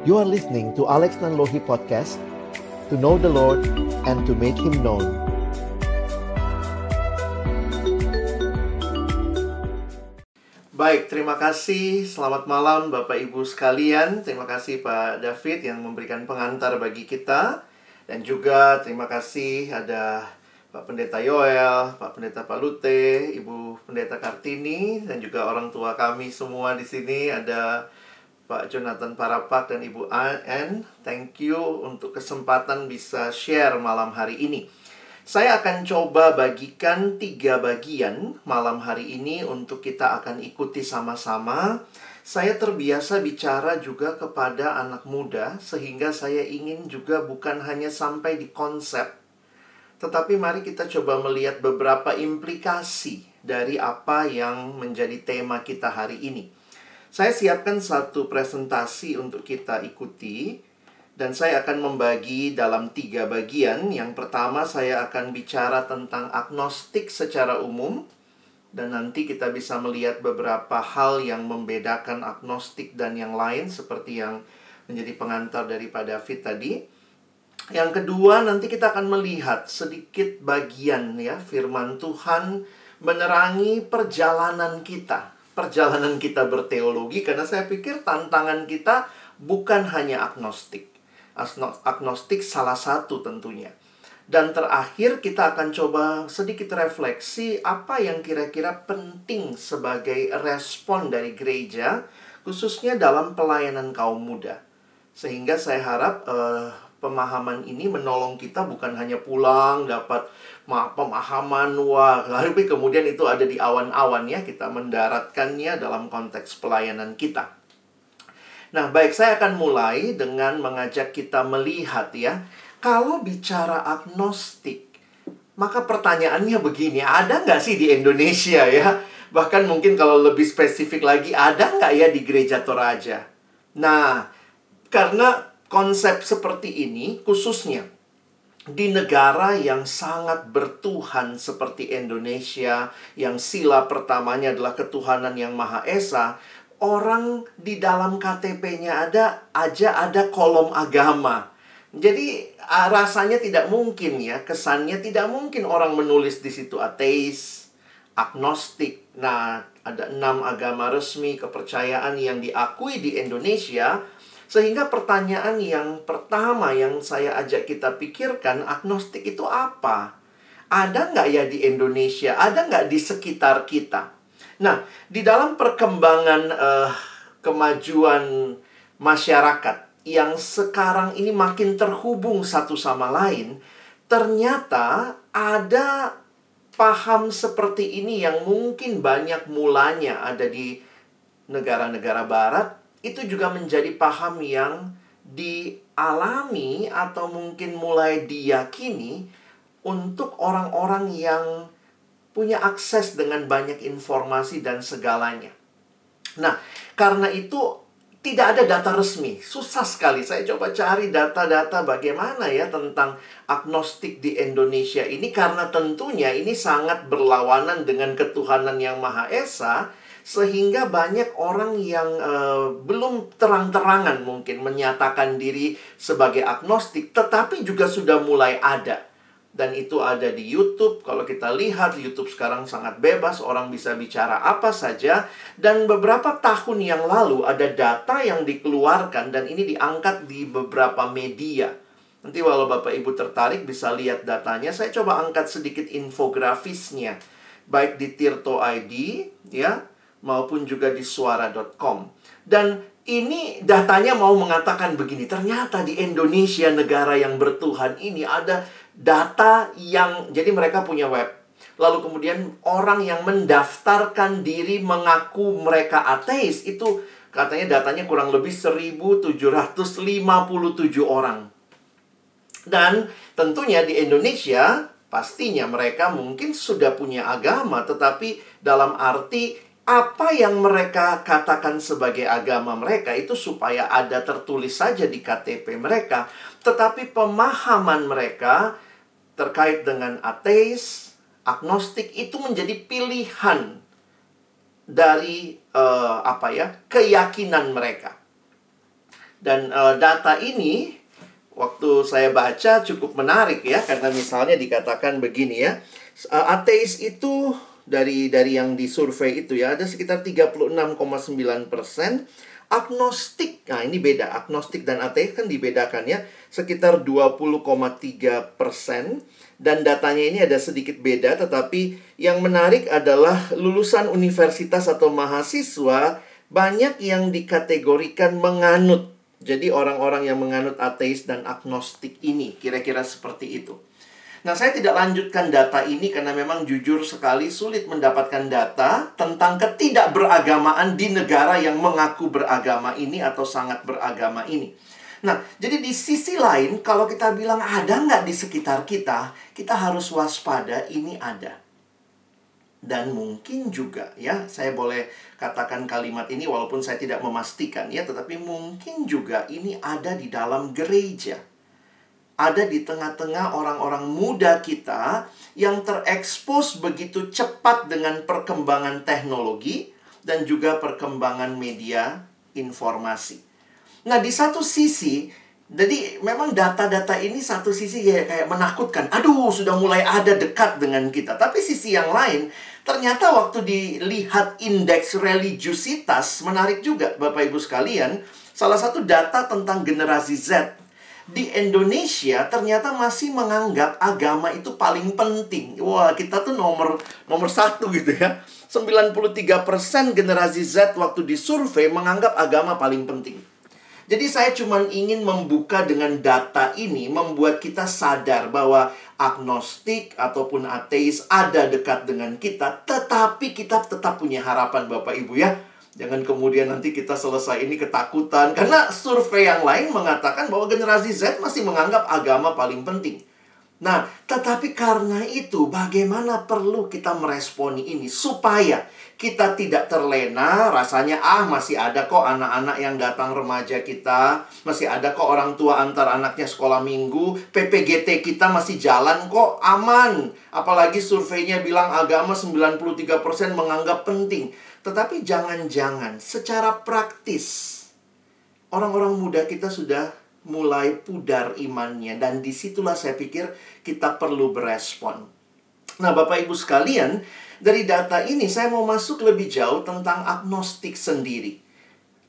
You are listening to Alex Nanlohi Podcast To know the Lord and to make Him known Baik, terima kasih. Selamat malam Bapak Ibu sekalian. Terima kasih Pak David yang memberikan pengantar bagi kita. Dan juga terima kasih ada Pak Pendeta Yoel, Pak Pendeta Palute, Ibu Pendeta Kartini, dan juga orang tua kami semua di sini. Ada Pak Jonathan Parapak dan Ibu Ann. Thank you untuk kesempatan bisa share malam hari ini. Saya akan coba bagikan tiga bagian malam hari ini untuk kita akan ikuti sama-sama. Saya terbiasa bicara juga kepada anak muda, sehingga saya ingin juga bukan hanya sampai di konsep, tetapi mari kita coba melihat beberapa implikasi dari apa yang menjadi tema kita hari ini. Saya siapkan satu presentasi untuk kita ikuti dan saya akan membagi dalam tiga bagian. Yang pertama, saya akan bicara tentang agnostik secara umum, dan nanti kita bisa melihat beberapa hal yang membedakan agnostik dan yang lain, seperti yang menjadi pengantar daripada David tadi. Yang kedua, nanti kita akan melihat sedikit bagian ya firman Tuhan menerangi perjalanan kita, perjalanan kita berteologi karena saya pikir tantangan kita bukan hanya agnostik agnostik salah satu tentunya. Dan terakhir kita akan coba sedikit refleksi apa yang kira-kira penting sebagai respon dari gereja khususnya dalam pelayanan kaum muda. Sehingga saya harap uh, pemahaman ini menolong kita bukan hanya pulang dapat pemahaman wah lalu kemudian itu ada di awan-awan ya kita mendaratkannya dalam konteks pelayanan kita. Nah, baik saya akan mulai dengan mengajak kita melihat ya. Kalau bicara agnostik, maka pertanyaannya begini, ada nggak sih di Indonesia ya? Bahkan mungkin kalau lebih spesifik lagi, ada nggak ya di gereja Toraja? Nah, karena konsep seperti ini, khususnya di negara yang sangat bertuhan seperti Indonesia, yang sila pertamanya adalah ketuhanan yang Maha Esa, orang di dalam KTP-nya ada aja ada kolom agama. Jadi rasanya tidak mungkin ya, kesannya tidak mungkin orang menulis di situ ateis, agnostik. Nah, ada enam agama resmi kepercayaan yang diakui di Indonesia. Sehingga pertanyaan yang pertama yang saya ajak kita pikirkan, agnostik itu apa? Ada nggak ya di Indonesia? Ada nggak di sekitar kita? Nah, di dalam perkembangan uh, kemajuan masyarakat yang sekarang ini makin terhubung satu sama lain, ternyata ada paham seperti ini yang mungkin banyak mulanya ada di negara-negara barat, itu juga menjadi paham yang dialami atau mungkin mulai diyakini untuk orang-orang yang punya akses dengan banyak informasi dan segalanya. Nah, karena itu tidak ada data resmi. Susah sekali. Saya coba cari data-data bagaimana ya tentang agnostik di Indonesia ini karena tentunya ini sangat berlawanan dengan ketuhanan yang Maha Esa sehingga banyak orang yang uh, belum terang-terangan mungkin menyatakan diri sebagai agnostik tetapi juga sudah mulai ada dan itu ada di YouTube. Kalau kita lihat YouTube sekarang sangat bebas, orang bisa bicara apa saja dan beberapa tahun yang lalu ada data yang dikeluarkan dan ini diangkat di beberapa media. Nanti walau Bapak Ibu tertarik bisa lihat datanya. Saya coba angkat sedikit infografisnya baik di Tirto ID ya maupun juga di suara.com. Dan ini datanya mau mengatakan begini, ternyata di Indonesia negara yang bertuhan ini ada data yang jadi mereka punya web. Lalu kemudian orang yang mendaftarkan diri mengaku mereka ateis itu katanya datanya kurang lebih 1757 orang. Dan tentunya di Indonesia pastinya mereka mungkin sudah punya agama tetapi dalam arti apa yang mereka katakan sebagai agama mereka itu supaya ada tertulis saja di KTP mereka, tetapi pemahaman mereka terkait dengan ateis, agnostik itu menjadi pilihan dari uh, apa ya keyakinan mereka. Dan uh, data ini waktu saya baca cukup menarik ya karena misalnya dikatakan begini ya. Uh, ateis itu dari dari yang disurvei itu ya ada sekitar 36,9 persen agnostik. Nah ini beda. Agnostik dan ateis kan dibedakan ya. Sekitar 20,3 persen. Dan datanya ini ada sedikit beda tetapi yang menarik adalah lulusan universitas atau mahasiswa banyak yang dikategorikan menganut. Jadi orang-orang yang menganut ateis dan agnostik ini kira-kira seperti itu Nah, saya tidak lanjutkan data ini karena memang jujur sekali sulit mendapatkan data tentang ketidakberagamaan di negara yang mengaku beragama ini atau sangat beragama ini. Nah, jadi di sisi lain, kalau kita bilang ada nggak di sekitar kita, kita harus waspada ini ada. Dan mungkin juga ya, saya boleh katakan kalimat ini walaupun saya tidak memastikan ya, tetapi mungkin juga ini ada di dalam gereja ada di tengah-tengah orang-orang muda kita yang terekspos begitu cepat dengan perkembangan teknologi dan juga perkembangan media informasi. Nah, di satu sisi, jadi memang data-data ini satu sisi kayak, kayak menakutkan. Aduh, sudah mulai ada dekat dengan kita. Tapi sisi yang lain, ternyata waktu dilihat indeks religiusitas, menarik juga Bapak Ibu sekalian, salah satu data tentang generasi Z di Indonesia ternyata masih menganggap agama itu paling penting. Wah, kita tuh nomor nomor satu gitu ya. 93% generasi Z waktu disurvei menganggap agama paling penting. Jadi saya cuma ingin membuka dengan data ini membuat kita sadar bahwa agnostik ataupun ateis ada dekat dengan kita, tetapi kita tetap punya harapan Bapak Ibu ya Jangan kemudian nanti kita selesai ini ketakutan. Karena survei yang lain mengatakan bahwa generasi Z masih menganggap agama paling penting. Nah, tetapi karena itu bagaimana perlu kita meresponi ini supaya kita tidak terlena rasanya ah masih ada kok anak-anak yang datang remaja kita, masih ada kok orang tua antar anaknya sekolah minggu, PPGT kita masih jalan kok aman. Apalagi surveinya bilang agama 93% menganggap penting. Tetapi jangan-jangan secara praktis orang-orang muda kita sudah mulai pudar imannya dan di situlah saya pikir kita perlu berespon. Nah, Bapak Ibu sekalian, dari data ini saya mau masuk lebih jauh tentang agnostik sendiri.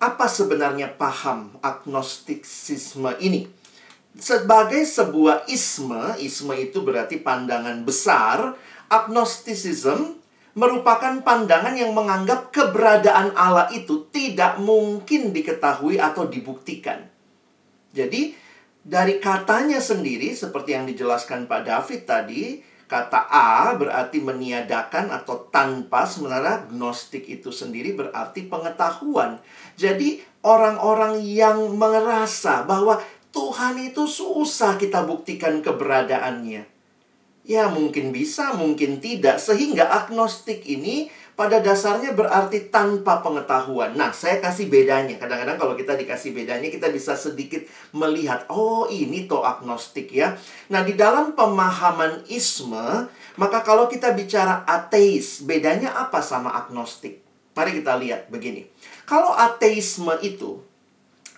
Apa sebenarnya paham agnostiksisme ini? Sebagai sebuah isme, isme itu berarti pandangan besar, agnosticism merupakan pandangan yang menganggap keberadaan Allah itu tidak mungkin diketahui atau dibuktikan. Jadi, dari katanya sendiri, seperti yang dijelaskan Pak David tadi, kata A berarti meniadakan atau tanpa, sebenarnya gnostik itu sendiri berarti pengetahuan. Jadi, orang-orang yang merasa bahwa Tuhan itu susah kita buktikan keberadaannya. Ya mungkin bisa, mungkin tidak. Sehingga agnostik ini pada dasarnya berarti tanpa pengetahuan. Nah, saya kasih bedanya. Kadang-kadang kalau kita dikasih bedanya, kita bisa sedikit melihat, oh ini toh agnostik ya. Nah, di dalam pemahaman isme, maka kalau kita bicara ateis, bedanya apa sama agnostik? Mari kita lihat begini. Kalau ateisme itu,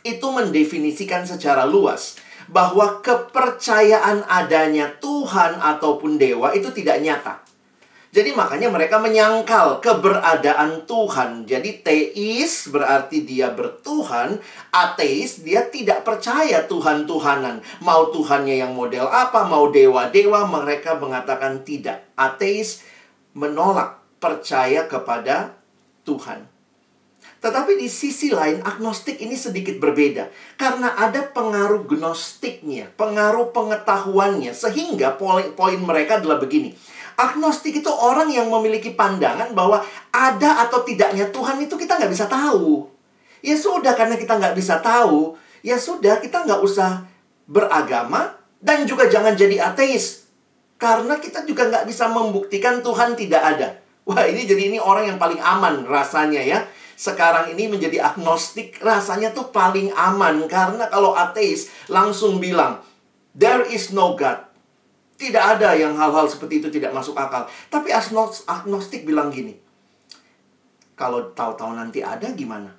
itu mendefinisikan secara luas bahwa kepercayaan adanya Tuhan ataupun dewa itu tidak nyata. Jadi makanya mereka menyangkal keberadaan Tuhan. Jadi teis berarti dia bertuhan, ateis dia tidak percaya Tuhan-tuhanan. Mau Tuhannya yang model apa, mau dewa-dewa, mereka mengatakan tidak. Ateis menolak percaya kepada Tuhan. Tetapi di sisi lain, agnostik ini sedikit berbeda. Karena ada pengaruh gnostiknya, pengaruh pengetahuannya. Sehingga poin-poin mereka adalah begini. Agnostik itu orang yang memiliki pandangan bahwa ada atau tidaknya Tuhan itu kita nggak bisa tahu. Ya sudah, karena kita nggak bisa tahu, ya sudah, kita nggak usah beragama dan juga jangan jadi ateis. Karena kita juga nggak bisa membuktikan Tuhan tidak ada. Wah, ini jadi ini orang yang paling aman rasanya ya sekarang ini menjadi agnostik rasanya tuh paling aman karena kalau ateis langsung bilang there is no God. Tidak ada yang hal-hal seperti itu tidak masuk akal. Tapi agnostik bilang gini. Kalau tahu-tahu nanti ada gimana?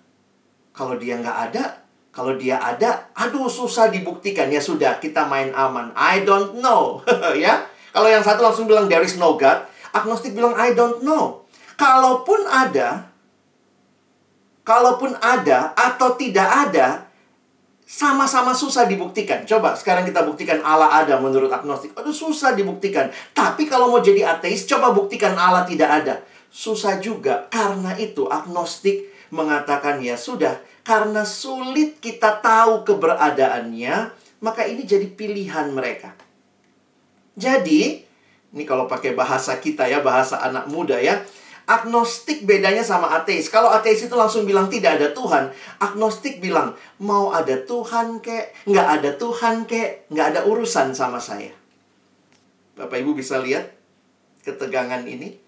Kalau dia nggak ada, Kalau dia ada, aduh susah dibuktikan. Ya sudah, kita main aman. I don't know. ya. Kalau yang satu langsung bilang there is no God, agnostik bilang I don't know. Kalaupun ada, kalaupun ada atau tidak ada, sama-sama susah dibuktikan. Coba sekarang kita buktikan Allah ada menurut agnostik. Aduh susah dibuktikan. Tapi kalau mau jadi ateis, coba buktikan Allah tidak ada. Susah juga. Karena itu agnostik mengatakan ya sudah, karena sulit kita tahu keberadaannya, maka ini jadi pilihan mereka. Jadi, ini kalau pakai bahasa kita ya, bahasa anak muda ya, agnostik bedanya sama ateis. Kalau ateis itu langsung bilang tidak ada Tuhan, agnostik bilang mau ada Tuhan kek, nggak ada Tuhan kek, nggak ada urusan sama saya. Bapak Ibu bisa lihat ketegangan ini?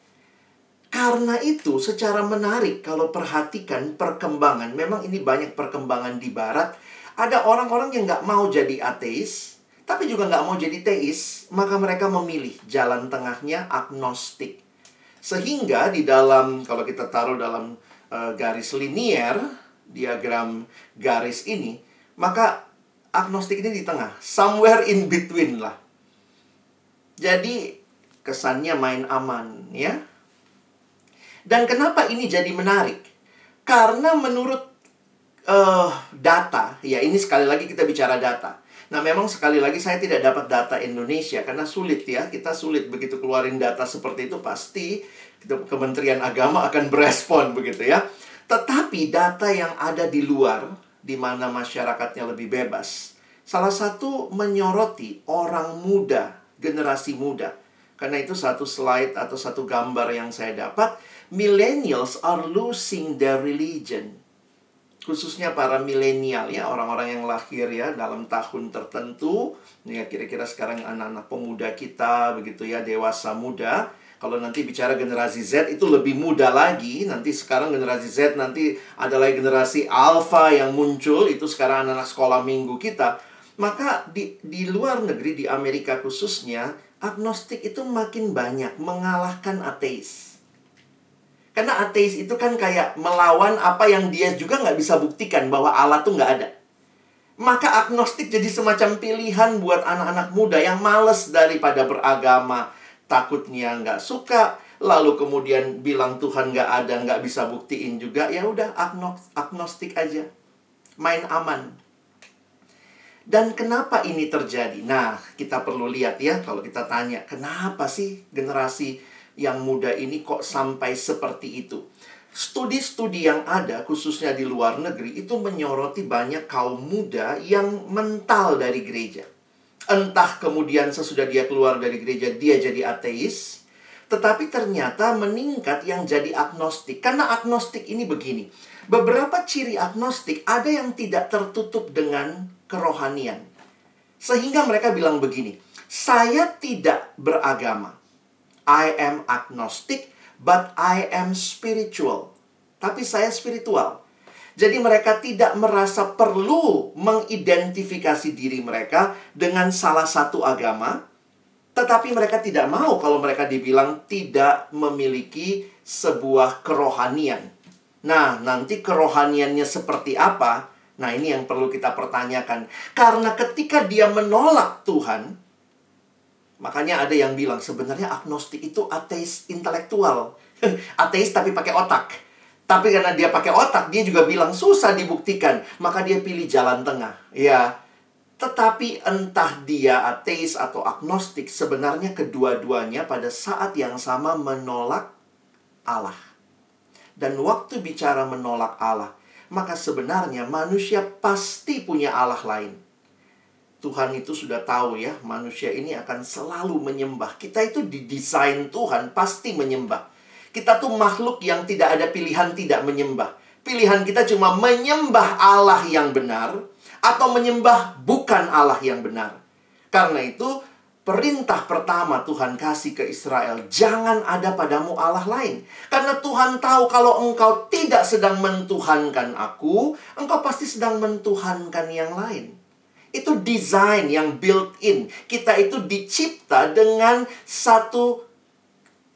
Karena itu secara menarik kalau perhatikan perkembangan, memang ini banyak perkembangan di barat. Ada orang-orang yang nggak mau jadi ateis, tapi juga nggak mau jadi teis, maka mereka memilih jalan tengahnya agnostik. Sehingga di dalam, kalau kita taruh dalam uh, garis linier, diagram garis ini, maka agnostik ini di tengah, somewhere in between lah. Jadi kesannya main aman ya dan kenapa ini jadi menarik? Karena menurut uh, data, ya ini sekali lagi kita bicara data. Nah, memang sekali lagi saya tidak dapat data Indonesia karena sulit ya. Kita sulit begitu keluarin data seperti itu pasti Kementerian Agama akan berespon begitu ya. Tetapi data yang ada di luar di mana masyarakatnya lebih bebas. Salah satu menyoroti orang muda, generasi muda. Karena itu satu slide atau satu gambar yang saya dapat millennials are losing their religion. Khususnya para milenial ya, orang-orang yang lahir ya dalam tahun tertentu. Ya kira-kira sekarang anak-anak pemuda kita begitu ya, dewasa muda. Kalau nanti bicara generasi Z itu lebih muda lagi. Nanti sekarang generasi Z nanti ada lagi generasi Alpha yang muncul. Itu sekarang anak-anak sekolah minggu kita. Maka di, di luar negeri, di Amerika khususnya, agnostik itu makin banyak mengalahkan ateis. Karena ateis itu kan kayak melawan apa yang dia juga nggak bisa buktikan bahwa Allah tuh nggak ada. Maka agnostik jadi semacam pilihan buat anak-anak muda yang males daripada beragama. Takutnya nggak suka, lalu kemudian bilang Tuhan nggak ada, nggak bisa buktiin juga. Ya udah agnostik aja. Main aman. Dan kenapa ini terjadi? Nah, kita perlu lihat ya kalau kita tanya, kenapa sih generasi yang muda ini kok sampai seperti itu. Studi-studi yang ada, khususnya di luar negeri, itu menyoroti banyak kaum muda yang mental dari gereja. Entah kemudian sesudah dia keluar dari gereja, dia jadi ateis, tetapi ternyata meningkat yang jadi agnostik. Karena agnostik ini begini, beberapa ciri agnostik ada yang tidak tertutup dengan kerohanian. Sehingga mereka bilang begini, saya tidak beragama. I am agnostic, but I am spiritual. Tapi saya spiritual. Jadi mereka tidak merasa perlu mengidentifikasi diri mereka dengan salah satu agama, tetapi mereka tidak mau kalau mereka dibilang tidak memiliki sebuah kerohanian. Nah, nanti kerohaniannya seperti apa? Nah, ini yang perlu kita pertanyakan. Karena ketika dia menolak Tuhan, Makanya ada yang bilang sebenarnya agnostik itu ateis intelektual. ateis tapi pakai otak. Tapi karena dia pakai otak, dia juga bilang susah dibuktikan. Maka dia pilih jalan tengah. Ya, tetapi entah dia ateis atau agnostik, sebenarnya kedua-duanya pada saat yang sama menolak Allah. Dan waktu bicara menolak Allah, maka sebenarnya manusia pasti punya Allah lain. Tuhan itu sudah tahu ya, manusia ini akan selalu menyembah. Kita itu didesain Tuhan pasti menyembah. Kita tuh makhluk yang tidak ada pilihan tidak menyembah. Pilihan kita cuma menyembah Allah yang benar atau menyembah bukan Allah yang benar. Karena itu, perintah pertama Tuhan kasih ke Israel, jangan ada padamu Allah lain. Karena Tuhan tahu kalau engkau tidak sedang mentuhankan aku, engkau pasti sedang mentuhankan yang lain. Itu desain yang built in. Kita itu dicipta dengan satu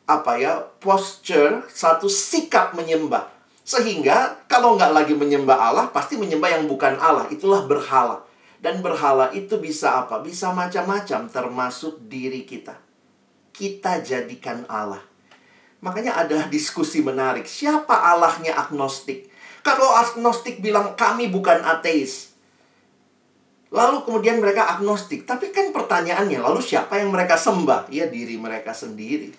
apa ya, posture, satu sikap menyembah. Sehingga kalau nggak lagi menyembah Allah, pasti menyembah yang bukan Allah. Itulah berhala. Dan berhala itu bisa apa? Bisa macam-macam termasuk diri kita. Kita jadikan Allah. Makanya ada diskusi menarik. Siapa Allahnya agnostik? Kalau agnostik bilang kami bukan ateis. Lalu kemudian mereka agnostik. Tapi kan pertanyaannya, lalu siapa yang mereka sembah? Ya diri mereka sendiri.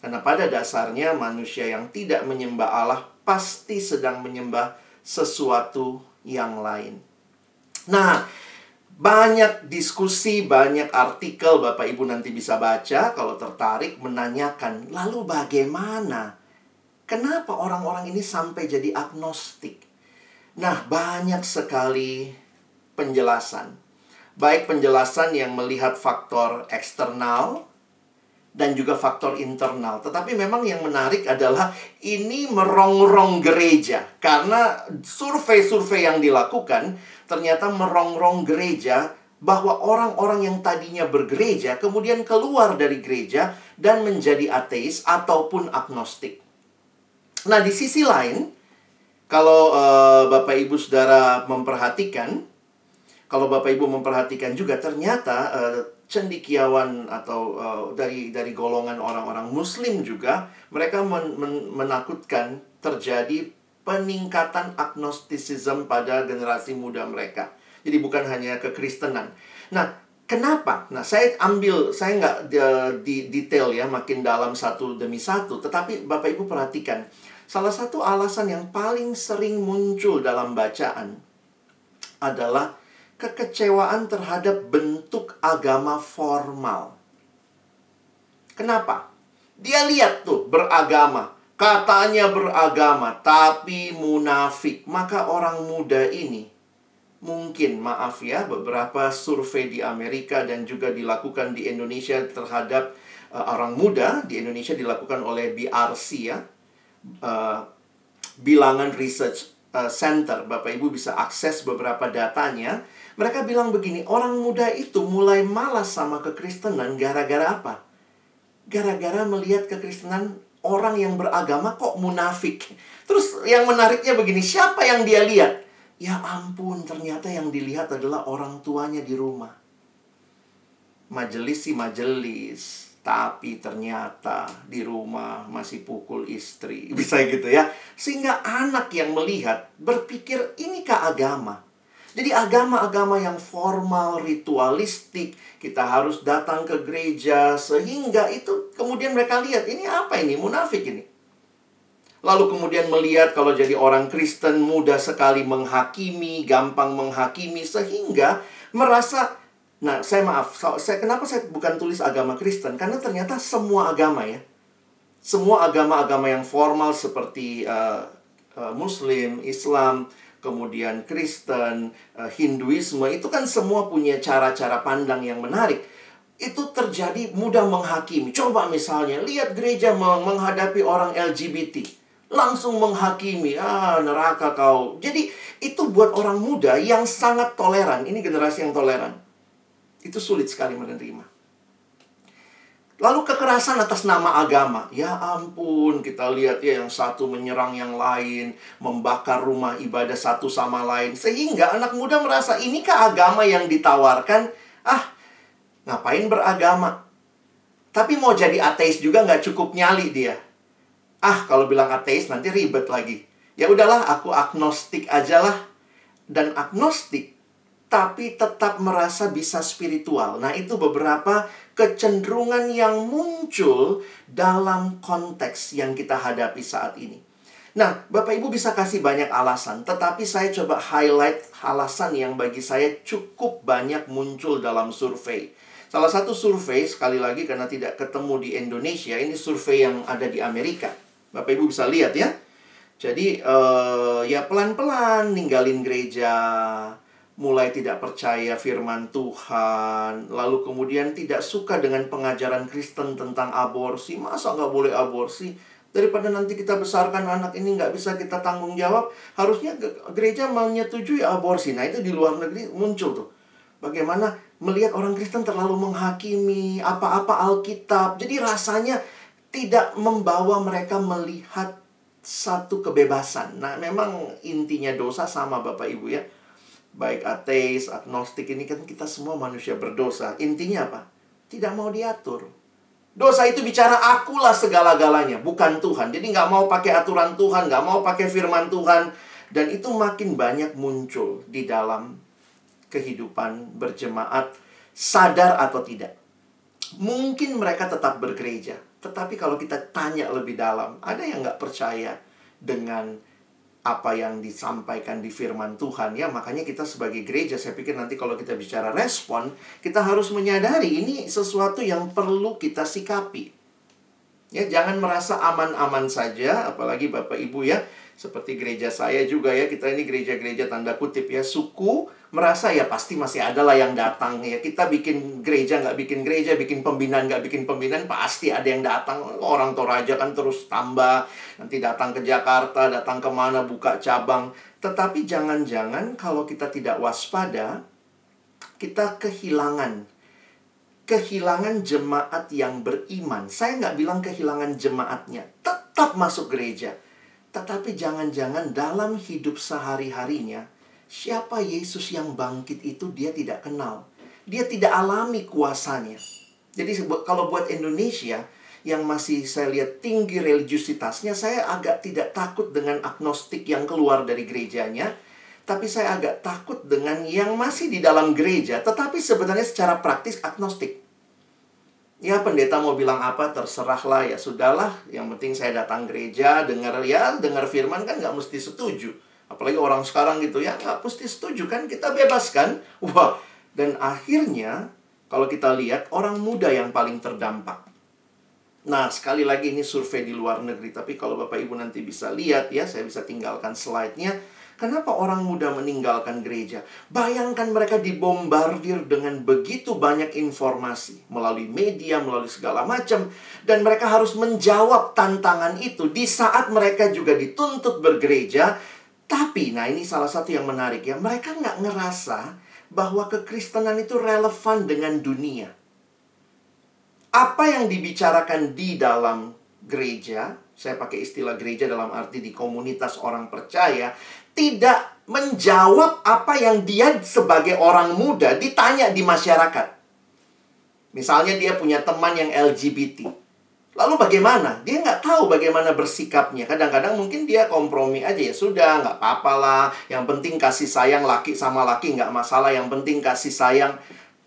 Karena pada dasarnya manusia yang tidak menyembah Allah pasti sedang menyembah sesuatu yang lain. Nah, banyak diskusi, banyak artikel Bapak Ibu nanti bisa baca kalau tertarik menanyakan, lalu bagaimana? Kenapa orang-orang ini sampai jadi agnostik? Nah, banyak sekali penjelasan. Baik penjelasan yang melihat faktor eksternal dan juga faktor internal. Tetapi memang yang menarik adalah ini merongrong gereja karena survei-survei yang dilakukan ternyata merongrong gereja bahwa orang-orang yang tadinya bergereja kemudian keluar dari gereja dan menjadi ateis ataupun agnostik. Nah, di sisi lain, kalau uh, Bapak Ibu Saudara memperhatikan, kalau Bapak Ibu memperhatikan juga ternyata uh, cendikiawan atau uh, dari dari golongan orang-orang muslim juga mereka men, men, menakutkan terjadi peningkatan agnostisism pada generasi muda mereka. Jadi bukan hanya kekristenan. Nah, kenapa? Nah, saya ambil, saya nggak di, detail ya, makin dalam satu demi satu. Tetapi Bapak Ibu perhatikan, salah satu alasan yang paling sering muncul dalam bacaan adalah kekecewaan terhadap bentuk agama formal. Kenapa? Dia lihat tuh beragama, Katanya beragama, tapi munafik. Maka orang muda ini mungkin maaf ya beberapa survei di Amerika dan juga dilakukan di Indonesia terhadap uh, orang muda di Indonesia dilakukan oleh BRC ya uh, bilangan research uh, center Bapak Ibu bisa akses beberapa datanya mereka bilang begini orang muda itu mulai malas sama kekristenan gara-gara apa gara-gara melihat kekristenan orang yang beragama kok munafik. Terus yang menariknya begini, siapa yang dia lihat? Ya ampun, ternyata yang dilihat adalah orang tuanya di rumah. Majelis sih majelis, tapi ternyata di rumah masih pukul istri. Bisa gitu ya. Sehingga anak yang melihat berpikir inikah agama? Jadi agama-agama yang formal, ritualistik, kita harus datang ke gereja sehingga itu kemudian mereka lihat ini apa ini munafik ini. Lalu kemudian melihat kalau jadi orang Kristen mudah sekali menghakimi, gampang menghakimi sehingga merasa Nah, saya maaf, saya kenapa saya bukan tulis agama Kristen? Karena ternyata semua agama ya. Semua agama-agama yang formal seperti uh, uh, Muslim, Islam, kemudian Kristen, eh, Hinduisme, itu kan semua punya cara-cara pandang yang menarik. Itu terjadi mudah menghakimi. Coba misalnya, lihat gereja menghadapi orang LGBT. Langsung menghakimi, ah neraka kau. Jadi itu buat orang muda yang sangat toleran. Ini generasi yang toleran. Itu sulit sekali menerima. Lalu kekerasan atas nama agama. Ya ampun, kita lihat ya yang satu menyerang yang lain, membakar rumah ibadah satu sama lain. Sehingga anak muda merasa, inikah agama yang ditawarkan? Ah, ngapain beragama? Tapi mau jadi ateis juga nggak cukup nyali dia. Ah, kalau bilang ateis nanti ribet lagi. Ya udahlah, aku agnostik aja lah. Dan agnostik, tapi tetap merasa bisa spiritual. Nah, itu beberapa kecenderungan yang muncul dalam konteks yang kita hadapi saat ini. Nah, Bapak Ibu bisa kasih banyak alasan, tetapi saya coba highlight alasan yang bagi saya cukup banyak muncul dalam survei. Salah satu survei, sekali lagi karena tidak ketemu di Indonesia, ini survei yang ada di Amerika. Bapak Ibu bisa lihat ya. Jadi, uh, ya pelan-pelan ninggalin gereja, mulai tidak percaya firman Tuhan, lalu kemudian tidak suka dengan pengajaran Kristen tentang aborsi. Masa nggak boleh aborsi? Daripada nanti kita besarkan anak ini nggak bisa kita tanggung jawab, harusnya gereja menyetujui aborsi. Nah itu di luar negeri muncul tuh. Bagaimana melihat orang Kristen terlalu menghakimi apa-apa Alkitab. Jadi rasanya tidak membawa mereka melihat satu kebebasan. Nah, memang intinya dosa sama Bapak Ibu ya. Baik ateis, agnostik ini kan kita semua manusia berdosa. Intinya apa? Tidak mau diatur. Dosa itu bicara akulah segala-galanya, bukan Tuhan. Jadi nggak mau pakai aturan Tuhan, nggak mau pakai firman Tuhan. Dan itu makin banyak muncul di dalam kehidupan berjemaat, sadar atau tidak. Mungkin mereka tetap bergereja, tetapi kalau kita tanya lebih dalam, ada yang nggak percaya dengan apa yang disampaikan di firman Tuhan ya. Makanya kita sebagai gereja saya pikir nanti kalau kita bicara respon kita harus menyadari ini sesuatu yang perlu kita sikapi. Ya jangan merasa aman-aman saja apalagi Bapak Ibu ya. Seperti gereja saya juga ya. Kita ini gereja-gereja tanda kutip ya. Suku merasa ya pasti masih ada lah yang datang. Ya kita bikin gereja nggak bikin gereja bikin pembinaan nggak bikin pembinaan pasti ada yang datang. Orang Toraja kan terus tambah nanti datang ke Jakarta datang ke mana buka cabang. Tetapi jangan-jangan kalau kita tidak waspada kita kehilangan. Kehilangan jemaat yang beriman. Saya nggak bilang kehilangan jemaatnya. Tetap masuk gereja. Tetapi jangan-jangan dalam hidup sehari-harinya, siapa Yesus yang bangkit itu dia tidak kenal. Dia tidak alami kuasanya. Jadi kalau buat Indonesia yang masih saya lihat tinggi religiusitasnya, saya agak tidak takut dengan agnostik yang keluar dari gerejanya. Tapi saya agak takut dengan yang masih di dalam gereja, tetapi sebenarnya secara praktis agnostik. Ya pendeta mau bilang apa terserahlah ya sudahlah Yang penting saya datang gereja dengar ya dengar firman kan nggak mesti setuju Apalagi orang sekarang gitu ya nggak mesti setuju kan kita bebas kan Wah dan akhirnya kalau kita lihat orang muda yang paling terdampak Nah, sekali lagi ini survei di luar negeri, tapi kalau Bapak Ibu nanti bisa lihat ya, saya bisa tinggalkan slide-nya. Kenapa orang muda meninggalkan gereja? Bayangkan mereka dibombardir dengan begitu banyak informasi melalui media, melalui segala macam, dan mereka harus menjawab tantangan itu di saat mereka juga dituntut bergereja. Tapi, nah ini salah satu yang menarik ya, mereka nggak ngerasa bahwa kekristenan itu relevan dengan dunia. Apa yang dibicarakan di dalam gereja, saya pakai istilah gereja dalam arti di komunitas orang percaya, tidak menjawab apa yang dia sebagai orang muda ditanya di masyarakat. Misalnya dia punya teman yang LGBT. Lalu bagaimana? Dia nggak tahu bagaimana bersikapnya. Kadang-kadang mungkin dia kompromi aja ya sudah nggak apa-apa lah. Yang penting kasih sayang laki sama laki nggak masalah. Yang penting kasih sayang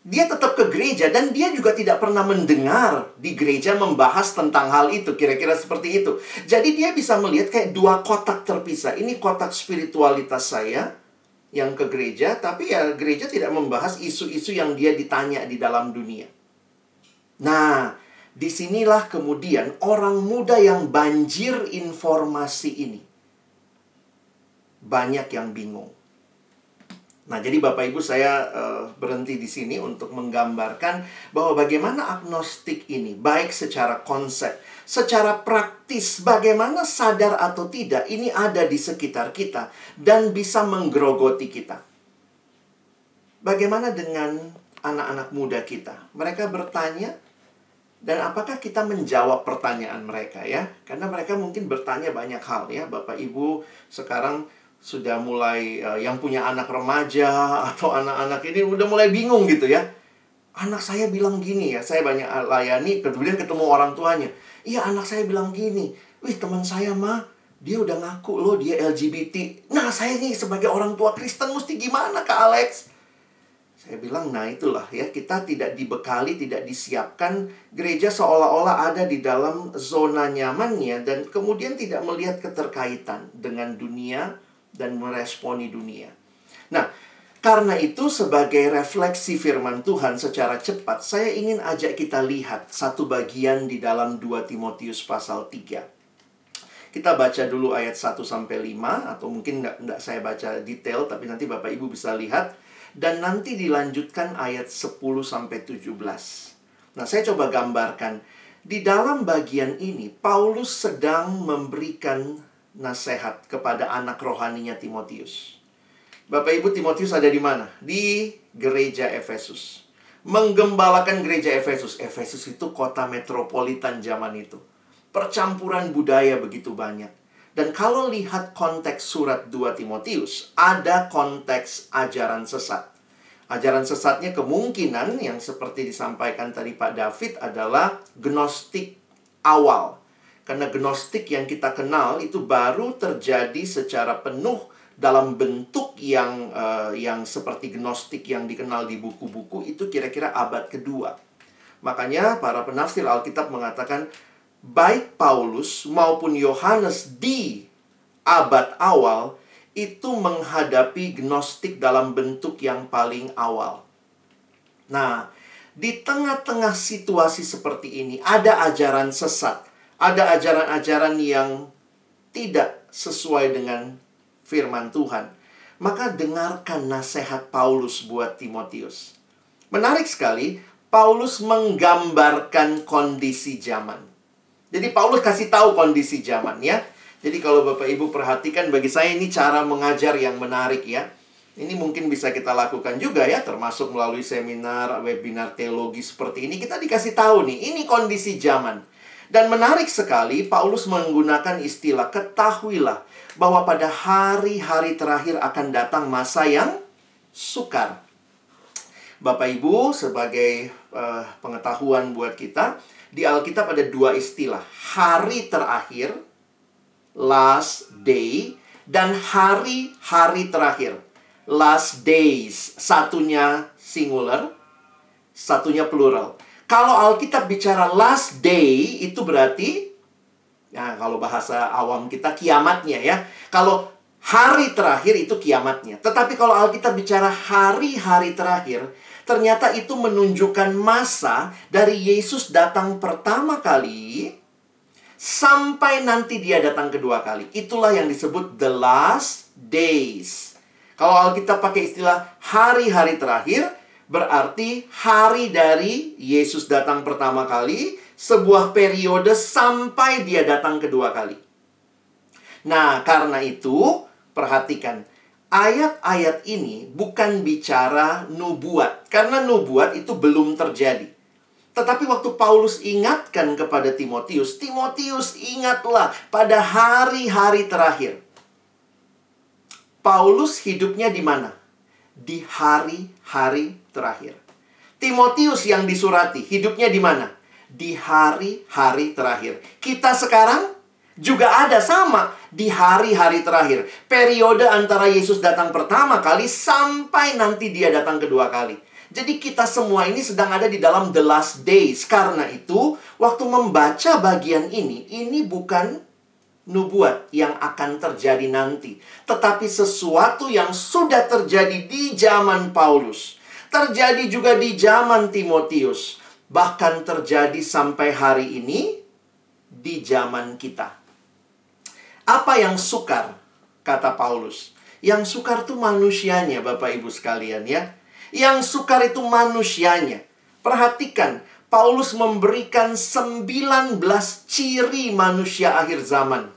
dia tetap ke gereja dan dia juga tidak pernah mendengar di gereja membahas tentang hal itu kira-kira seperti itu. Jadi dia bisa melihat kayak dua kotak terpisah. Ini kotak spiritualitas saya yang ke gereja, tapi ya gereja tidak membahas isu-isu yang dia ditanya di dalam dunia. Nah, di sinilah kemudian orang muda yang banjir informasi ini. Banyak yang bingung. Nah, jadi Bapak Ibu saya uh, berhenti di sini untuk menggambarkan bahwa bagaimana agnostik ini baik secara konsep, secara praktis bagaimana sadar atau tidak ini ada di sekitar kita dan bisa menggerogoti kita. Bagaimana dengan anak-anak muda kita? Mereka bertanya dan apakah kita menjawab pertanyaan mereka ya? Karena mereka mungkin bertanya banyak hal ya, Bapak Ibu sekarang sudah mulai uh, yang punya anak remaja atau anak-anak ini udah mulai bingung gitu ya. Anak saya bilang gini ya, saya banyak layani, kemudian ketemu orang tuanya. Iya, anak saya bilang gini. Wih, teman saya mah, dia udah ngaku loh dia LGBT. Nah, saya nih sebagai orang tua Kristen mesti gimana Kak Alex? Saya bilang, nah itulah ya, kita tidak dibekali, tidak disiapkan. Gereja seolah-olah ada di dalam zona nyamannya dan kemudian tidak melihat keterkaitan dengan dunia, dan meresponi dunia. Nah, karena itu sebagai refleksi firman Tuhan secara cepat, saya ingin ajak kita lihat satu bagian di dalam 2 Timotius pasal 3. Kita baca dulu ayat 1 sampai 5 atau mungkin enggak saya baca detail tapi nanti Bapak Ibu bisa lihat dan nanti dilanjutkan ayat 10 sampai 17. Nah, saya coba gambarkan di dalam bagian ini Paulus sedang memberikan nasihat kepada anak rohaninya Timotius. Bapak Ibu Timotius ada di mana? Di gereja Efesus. Menggembalakan gereja Efesus. Efesus itu kota metropolitan zaman itu. Percampuran budaya begitu banyak. Dan kalau lihat konteks surat 2 Timotius, ada konteks ajaran sesat. Ajaran sesatnya kemungkinan yang seperti disampaikan tadi Pak David adalah gnostik awal. Karena gnostik yang kita kenal itu baru terjadi secara penuh dalam bentuk yang uh, yang seperti gnostik yang dikenal di buku-buku itu kira-kira abad kedua. Makanya para penafsir Alkitab mengatakan baik Paulus maupun Yohanes di abad awal itu menghadapi gnostik dalam bentuk yang paling awal. Nah, di tengah-tengah situasi seperti ini ada ajaran sesat, ada ajaran-ajaran yang tidak sesuai dengan firman Tuhan. Maka dengarkan nasihat Paulus buat Timotius. Menarik sekali, Paulus menggambarkan kondisi zaman. Jadi Paulus kasih tahu kondisi zaman ya. Jadi kalau Bapak Ibu perhatikan bagi saya ini cara mengajar yang menarik ya. Ini mungkin bisa kita lakukan juga ya, termasuk melalui seminar, webinar teologi seperti ini. Kita dikasih tahu nih, ini kondisi zaman. Dan menarik sekali, Paulus menggunakan istilah, ketahuilah bahwa pada hari-hari terakhir akan datang masa yang sukar. Bapak Ibu, sebagai uh, pengetahuan buat kita, di Alkitab ada dua istilah. Hari terakhir, last day, dan hari-hari terakhir, last days. Satunya singular, satunya plural. Kalau Alkitab bicara last day, itu berarti, ya kalau bahasa awam kita kiamatnya ya. Kalau hari terakhir itu kiamatnya. Tetapi kalau Alkitab bicara hari-hari terakhir, ternyata itu menunjukkan masa dari Yesus datang pertama kali sampai nanti dia datang kedua kali. Itulah yang disebut the last days. Kalau Alkitab pakai istilah hari-hari terakhir, berarti hari dari Yesus datang pertama kali, sebuah periode sampai dia datang kedua kali. Nah, karena itu, perhatikan ayat-ayat ini bukan bicara nubuat, karena nubuat itu belum terjadi. Tetapi waktu Paulus ingatkan kepada Timotius, Timotius ingatlah pada hari-hari terakhir. Paulus hidupnya di mana? Di hari-hari terakhir. Timotius yang disurati, hidupnya di mana? Di hari-hari terakhir. Kita sekarang juga ada sama di hari-hari terakhir. Periode antara Yesus datang pertama kali sampai nanti dia datang kedua kali. Jadi kita semua ini sedang ada di dalam the last days. Karena itu, waktu membaca bagian ini, ini bukan nubuat yang akan terjadi nanti. Tetapi sesuatu yang sudah terjadi di zaman Paulus. Terjadi juga di zaman Timotius. Bahkan terjadi sampai hari ini di zaman kita. Apa yang sukar? Kata Paulus. Yang sukar itu manusianya, Bapak Ibu sekalian ya. Yang sukar itu manusianya. Perhatikan, Paulus memberikan 19 ciri manusia akhir zaman.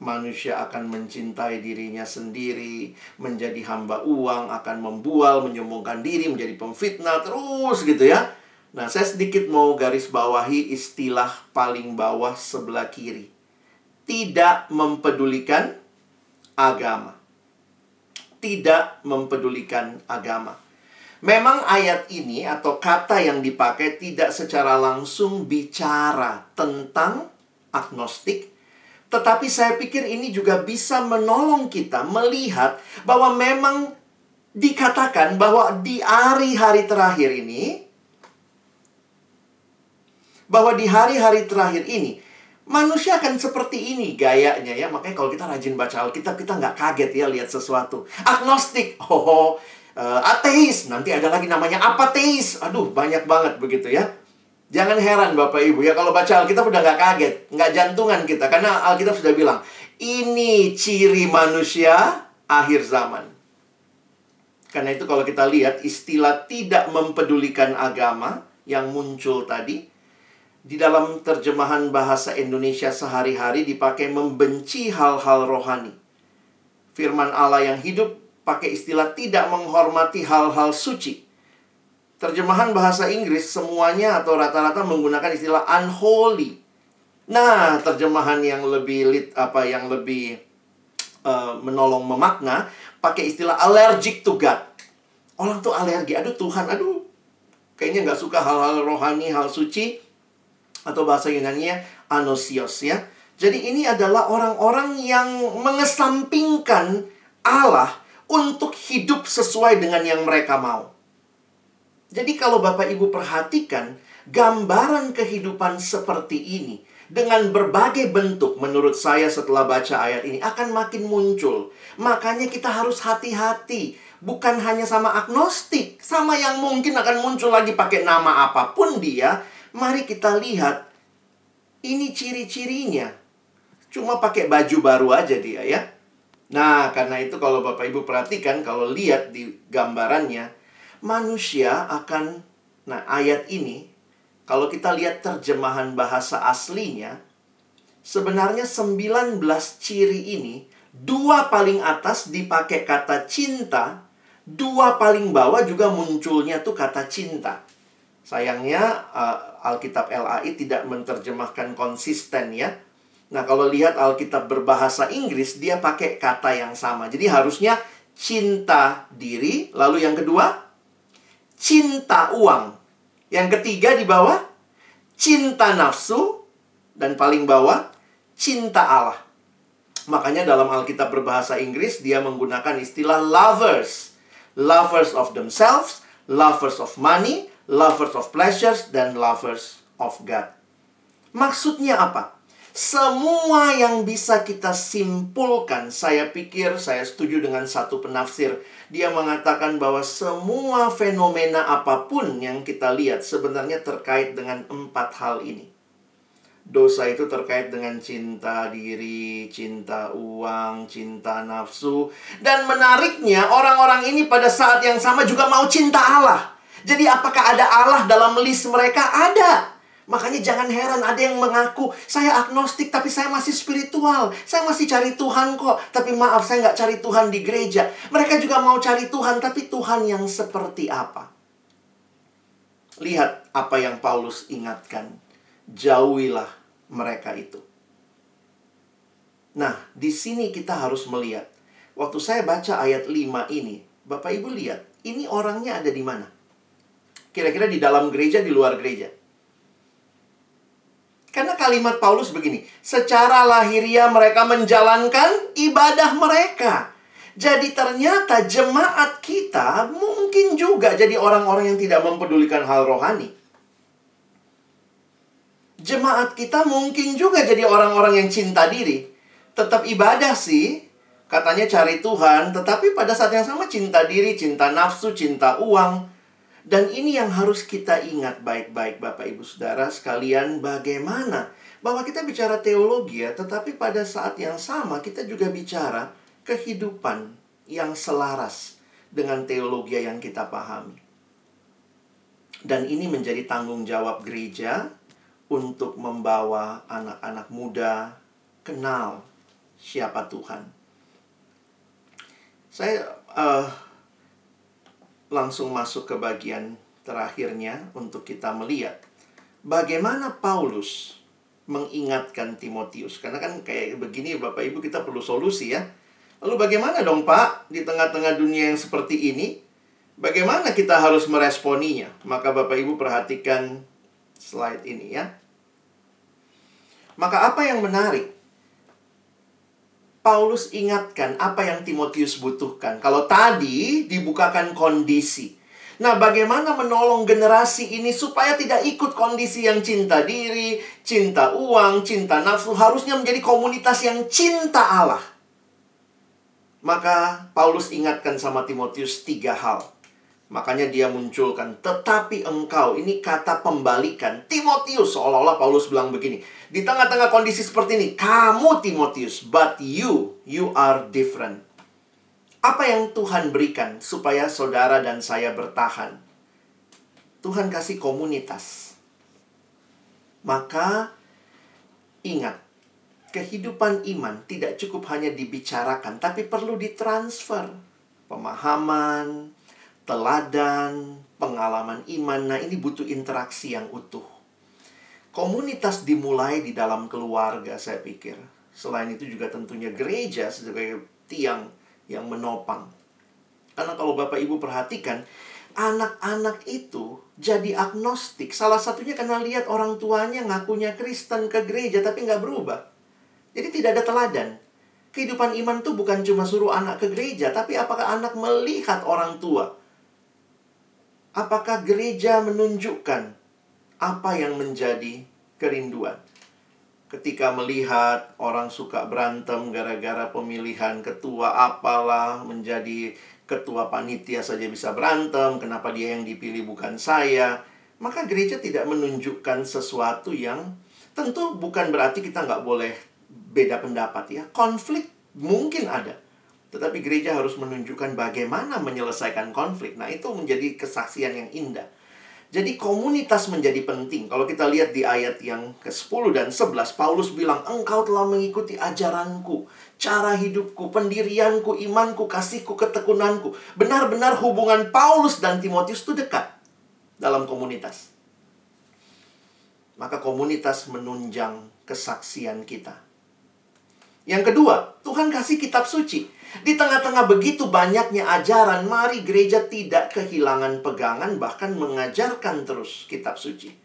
Manusia akan mencintai dirinya sendiri, menjadi hamba uang, akan membual, menyombongkan diri, menjadi pemfitnah, terus gitu ya. Nah, saya sedikit mau garis bawahi istilah paling bawah sebelah kiri tidak mempedulikan agama. Tidak mempedulikan agama. Memang ayat ini atau kata yang dipakai tidak secara langsung bicara tentang agnostik, tetapi saya pikir ini juga bisa menolong kita melihat bahwa memang dikatakan bahwa di hari-hari terakhir ini bahwa di hari-hari terakhir ini Manusia akan seperti ini gayanya ya. Makanya kalau kita rajin baca Alkitab, kita nggak kaget ya lihat sesuatu. Agnostik, oh, uh, ateis. Nanti ada lagi namanya apateis. Aduh, banyak banget begitu ya. Jangan heran Bapak Ibu ya, kalau baca Alkitab udah nggak kaget. Nggak jantungan kita. Karena Alkitab sudah bilang, ini ciri manusia akhir zaman. Karena itu kalau kita lihat istilah tidak mempedulikan agama yang muncul tadi, di dalam terjemahan bahasa Indonesia sehari-hari dipakai membenci hal-hal rohani. Firman Allah yang hidup pakai istilah tidak menghormati hal-hal suci. Terjemahan bahasa Inggris semuanya atau rata-rata menggunakan istilah unholy. Nah, terjemahan yang lebih lit apa yang lebih uh, menolong memakna pakai istilah allergic to God. Orang tuh alergi, aduh Tuhan, aduh kayaknya nggak suka hal-hal rohani, hal suci atau bahasa Yunani-nya anosios ya. Jadi ini adalah orang-orang yang mengesampingkan Allah untuk hidup sesuai dengan yang mereka mau. Jadi kalau Bapak Ibu perhatikan, gambaran kehidupan seperti ini dengan berbagai bentuk menurut saya setelah baca ayat ini akan makin muncul. Makanya kita harus hati-hati. Bukan hanya sama agnostik, sama yang mungkin akan muncul lagi pakai nama apa pun dia. Mari kita lihat ini ciri-cirinya. Cuma pakai baju baru aja dia ya. Nah, karena itu kalau Bapak Ibu perhatikan, kalau lihat di gambarannya, manusia akan, nah ayat ini, kalau kita lihat terjemahan bahasa aslinya, sebenarnya 19 ciri ini, dua paling atas dipakai kata cinta, dua paling bawah juga munculnya tuh kata cinta. Sayangnya uh, Alkitab LAI tidak menerjemahkan konsisten ya Nah, kalau lihat Alkitab berbahasa Inggris, dia pakai kata yang sama. Jadi harusnya cinta diri, lalu yang kedua cinta uang. Yang ketiga di bawah cinta nafsu dan paling bawah cinta Allah. Makanya dalam Alkitab berbahasa Inggris dia menggunakan istilah lovers. Lovers of themselves, lovers of money, lovers of pleasures dan lovers of God. Maksudnya apa? Semua yang bisa kita simpulkan, saya pikir saya setuju dengan satu penafsir. Dia mengatakan bahwa semua fenomena apa pun yang kita lihat sebenarnya terkait dengan empat hal ini. Dosa itu terkait dengan cinta diri, cinta uang, cinta nafsu. Dan menariknya, orang-orang ini pada saat yang sama juga mau cinta Allah. Jadi apakah ada Allah dalam list mereka? Ada. Makanya jangan heran ada yang mengaku, saya agnostik tapi saya masih spiritual. Saya masih cari Tuhan kok. Tapi maaf, saya nggak cari Tuhan di gereja. Mereka juga mau cari Tuhan, tapi Tuhan yang seperti apa? Lihat apa yang Paulus ingatkan. Jauhilah mereka itu. Nah, di sini kita harus melihat. Waktu saya baca ayat 5 ini, Bapak Ibu lihat, ini orangnya ada di mana? Kira-kira di dalam gereja, di luar gereja. Karena kalimat Paulus begini, secara lahiriah mereka menjalankan ibadah mereka. Jadi ternyata jemaat kita mungkin juga jadi orang-orang yang tidak mempedulikan hal rohani. Jemaat kita mungkin juga jadi orang-orang yang cinta diri. Tetap ibadah sih, katanya cari Tuhan, tetapi pada saat yang sama cinta diri, cinta nafsu, cinta uang, dan ini yang harus kita ingat baik-baik Bapak Ibu Saudara sekalian bagaimana bahwa kita bicara teologi ya, tetapi pada saat yang sama kita juga bicara kehidupan yang selaras dengan teologi yang kita pahami. Dan ini menjadi tanggung jawab gereja untuk membawa anak-anak muda kenal siapa Tuhan. Saya uh, langsung masuk ke bagian terakhirnya untuk kita melihat bagaimana Paulus mengingatkan Timotius. Karena kan kayak begini Bapak Ibu kita perlu solusi ya. Lalu bagaimana dong Pak di tengah-tengah dunia yang seperti ini? Bagaimana kita harus meresponinya? Maka Bapak Ibu perhatikan slide ini ya. Maka apa yang menarik? Paulus ingatkan apa yang Timotius butuhkan. Kalau tadi dibukakan kondisi. Nah, bagaimana menolong generasi ini supaya tidak ikut kondisi yang cinta diri, cinta uang, cinta nafsu, harusnya menjadi komunitas yang cinta Allah. Maka Paulus ingatkan sama Timotius tiga hal. Makanya dia munculkan, tetapi engkau, ini kata pembalikan. Timotius, seolah-olah Paulus bilang begini. Di tengah-tengah kondisi seperti ini, kamu Timotius, but you, you are different. Apa yang Tuhan berikan supaya saudara dan saya bertahan? Tuhan kasih komunitas. Maka, ingat, kehidupan iman tidak cukup hanya dibicarakan, tapi perlu ditransfer. Pemahaman, teladan, pengalaman iman. Nah, ini butuh interaksi yang utuh. Komunitas dimulai di dalam keluarga, saya pikir. Selain itu juga tentunya gereja sebagai tiang yang menopang. Karena kalau Bapak Ibu perhatikan, anak-anak itu jadi agnostik. Salah satunya karena lihat orang tuanya ngakunya Kristen ke gereja tapi nggak berubah. Jadi tidak ada teladan. Kehidupan iman itu bukan cuma suruh anak ke gereja, tapi apakah anak melihat orang tua? Apakah gereja menunjukkan apa yang menjadi kerinduan? Ketika melihat orang suka berantem gara-gara pemilihan ketua apalah menjadi ketua panitia saja bisa berantem, kenapa dia yang dipilih bukan saya? Maka gereja tidak menunjukkan sesuatu yang tentu bukan berarti kita nggak boleh beda pendapat ya. Konflik mungkin ada. Tetapi gereja harus menunjukkan bagaimana menyelesaikan konflik. Nah, itu menjadi kesaksian yang indah. Jadi komunitas menjadi penting. Kalau kita lihat di ayat yang ke-10 dan 11, Paulus bilang, "Engkau telah mengikuti ajaranku, cara hidupku, pendirianku, imanku, kasihku, ketekunanku." Benar-benar hubungan Paulus dan Timotius itu dekat dalam komunitas. Maka komunitas menunjang kesaksian kita. Yang kedua, Tuhan kasih kitab suci. Di tengah-tengah begitu banyaknya ajaran, mari gereja tidak kehilangan pegangan, bahkan mengajarkan terus kitab suci.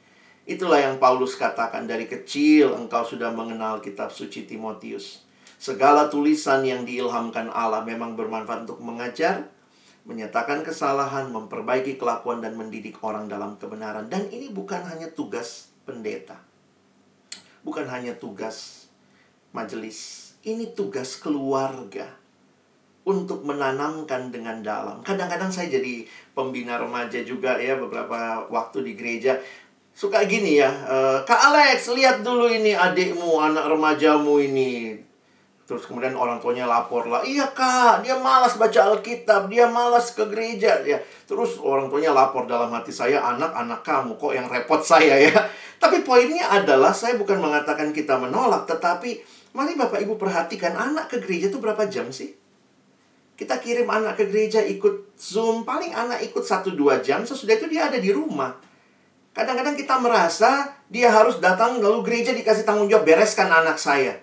Itulah yang Paulus katakan dari kecil engkau sudah mengenal kitab suci Timotius. Segala tulisan yang diilhamkan Allah memang bermanfaat untuk mengajar, menyatakan kesalahan, memperbaiki kelakuan dan mendidik orang dalam kebenaran. Dan ini bukan hanya tugas pendeta. Bukan hanya tugas majelis ini tugas keluarga untuk menanamkan dengan dalam. Kadang-kadang saya jadi pembina remaja juga ya beberapa waktu di gereja. Suka gini ya, e, Kak Alex, lihat dulu ini adikmu, anak remajamu ini. Terus kemudian orang tuanya lapor lah, iya kak, dia malas baca Alkitab, dia malas ke gereja. ya Terus orang tuanya lapor dalam hati saya, anak-anak kamu kok yang repot saya ya. Tapi poinnya adalah saya bukan mengatakan kita menolak, tetapi Mari Bapak Ibu perhatikan anak ke gereja itu berapa jam sih? Kita kirim anak ke gereja ikut Zoom, paling anak ikut 1-2 jam, sesudah itu dia ada di rumah. Kadang-kadang kita merasa dia harus datang lalu gereja dikasih tanggung jawab bereskan anak saya.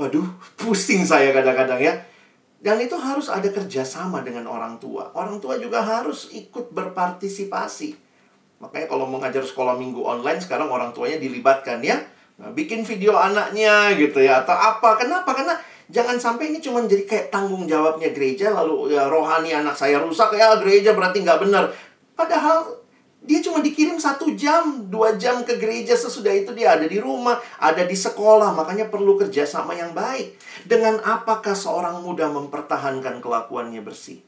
Waduh, pusing saya kadang-kadang ya. Dan itu harus ada kerjasama dengan orang tua. Orang tua juga harus ikut berpartisipasi. Makanya kalau mengajar sekolah minggu online sekarang orang tuanya dilibatkan ya Nah, bikin video anaknya gitu ya atau apa? Kenapa? Karena jangan sampai ini cuma jadi kayak tanggung jawabnya gereja lalu ya rohani anak saya rusak ya gereja berarti nggak benar. Padahal dia cuma dikirim satu jam, dua jam ke gereja sesudah itu dia ada di rumah, ada di sekolah, makanya perlu kerjasama yang baik. Dengan apakah seorang muda mempertahankan kelakuannya bersih?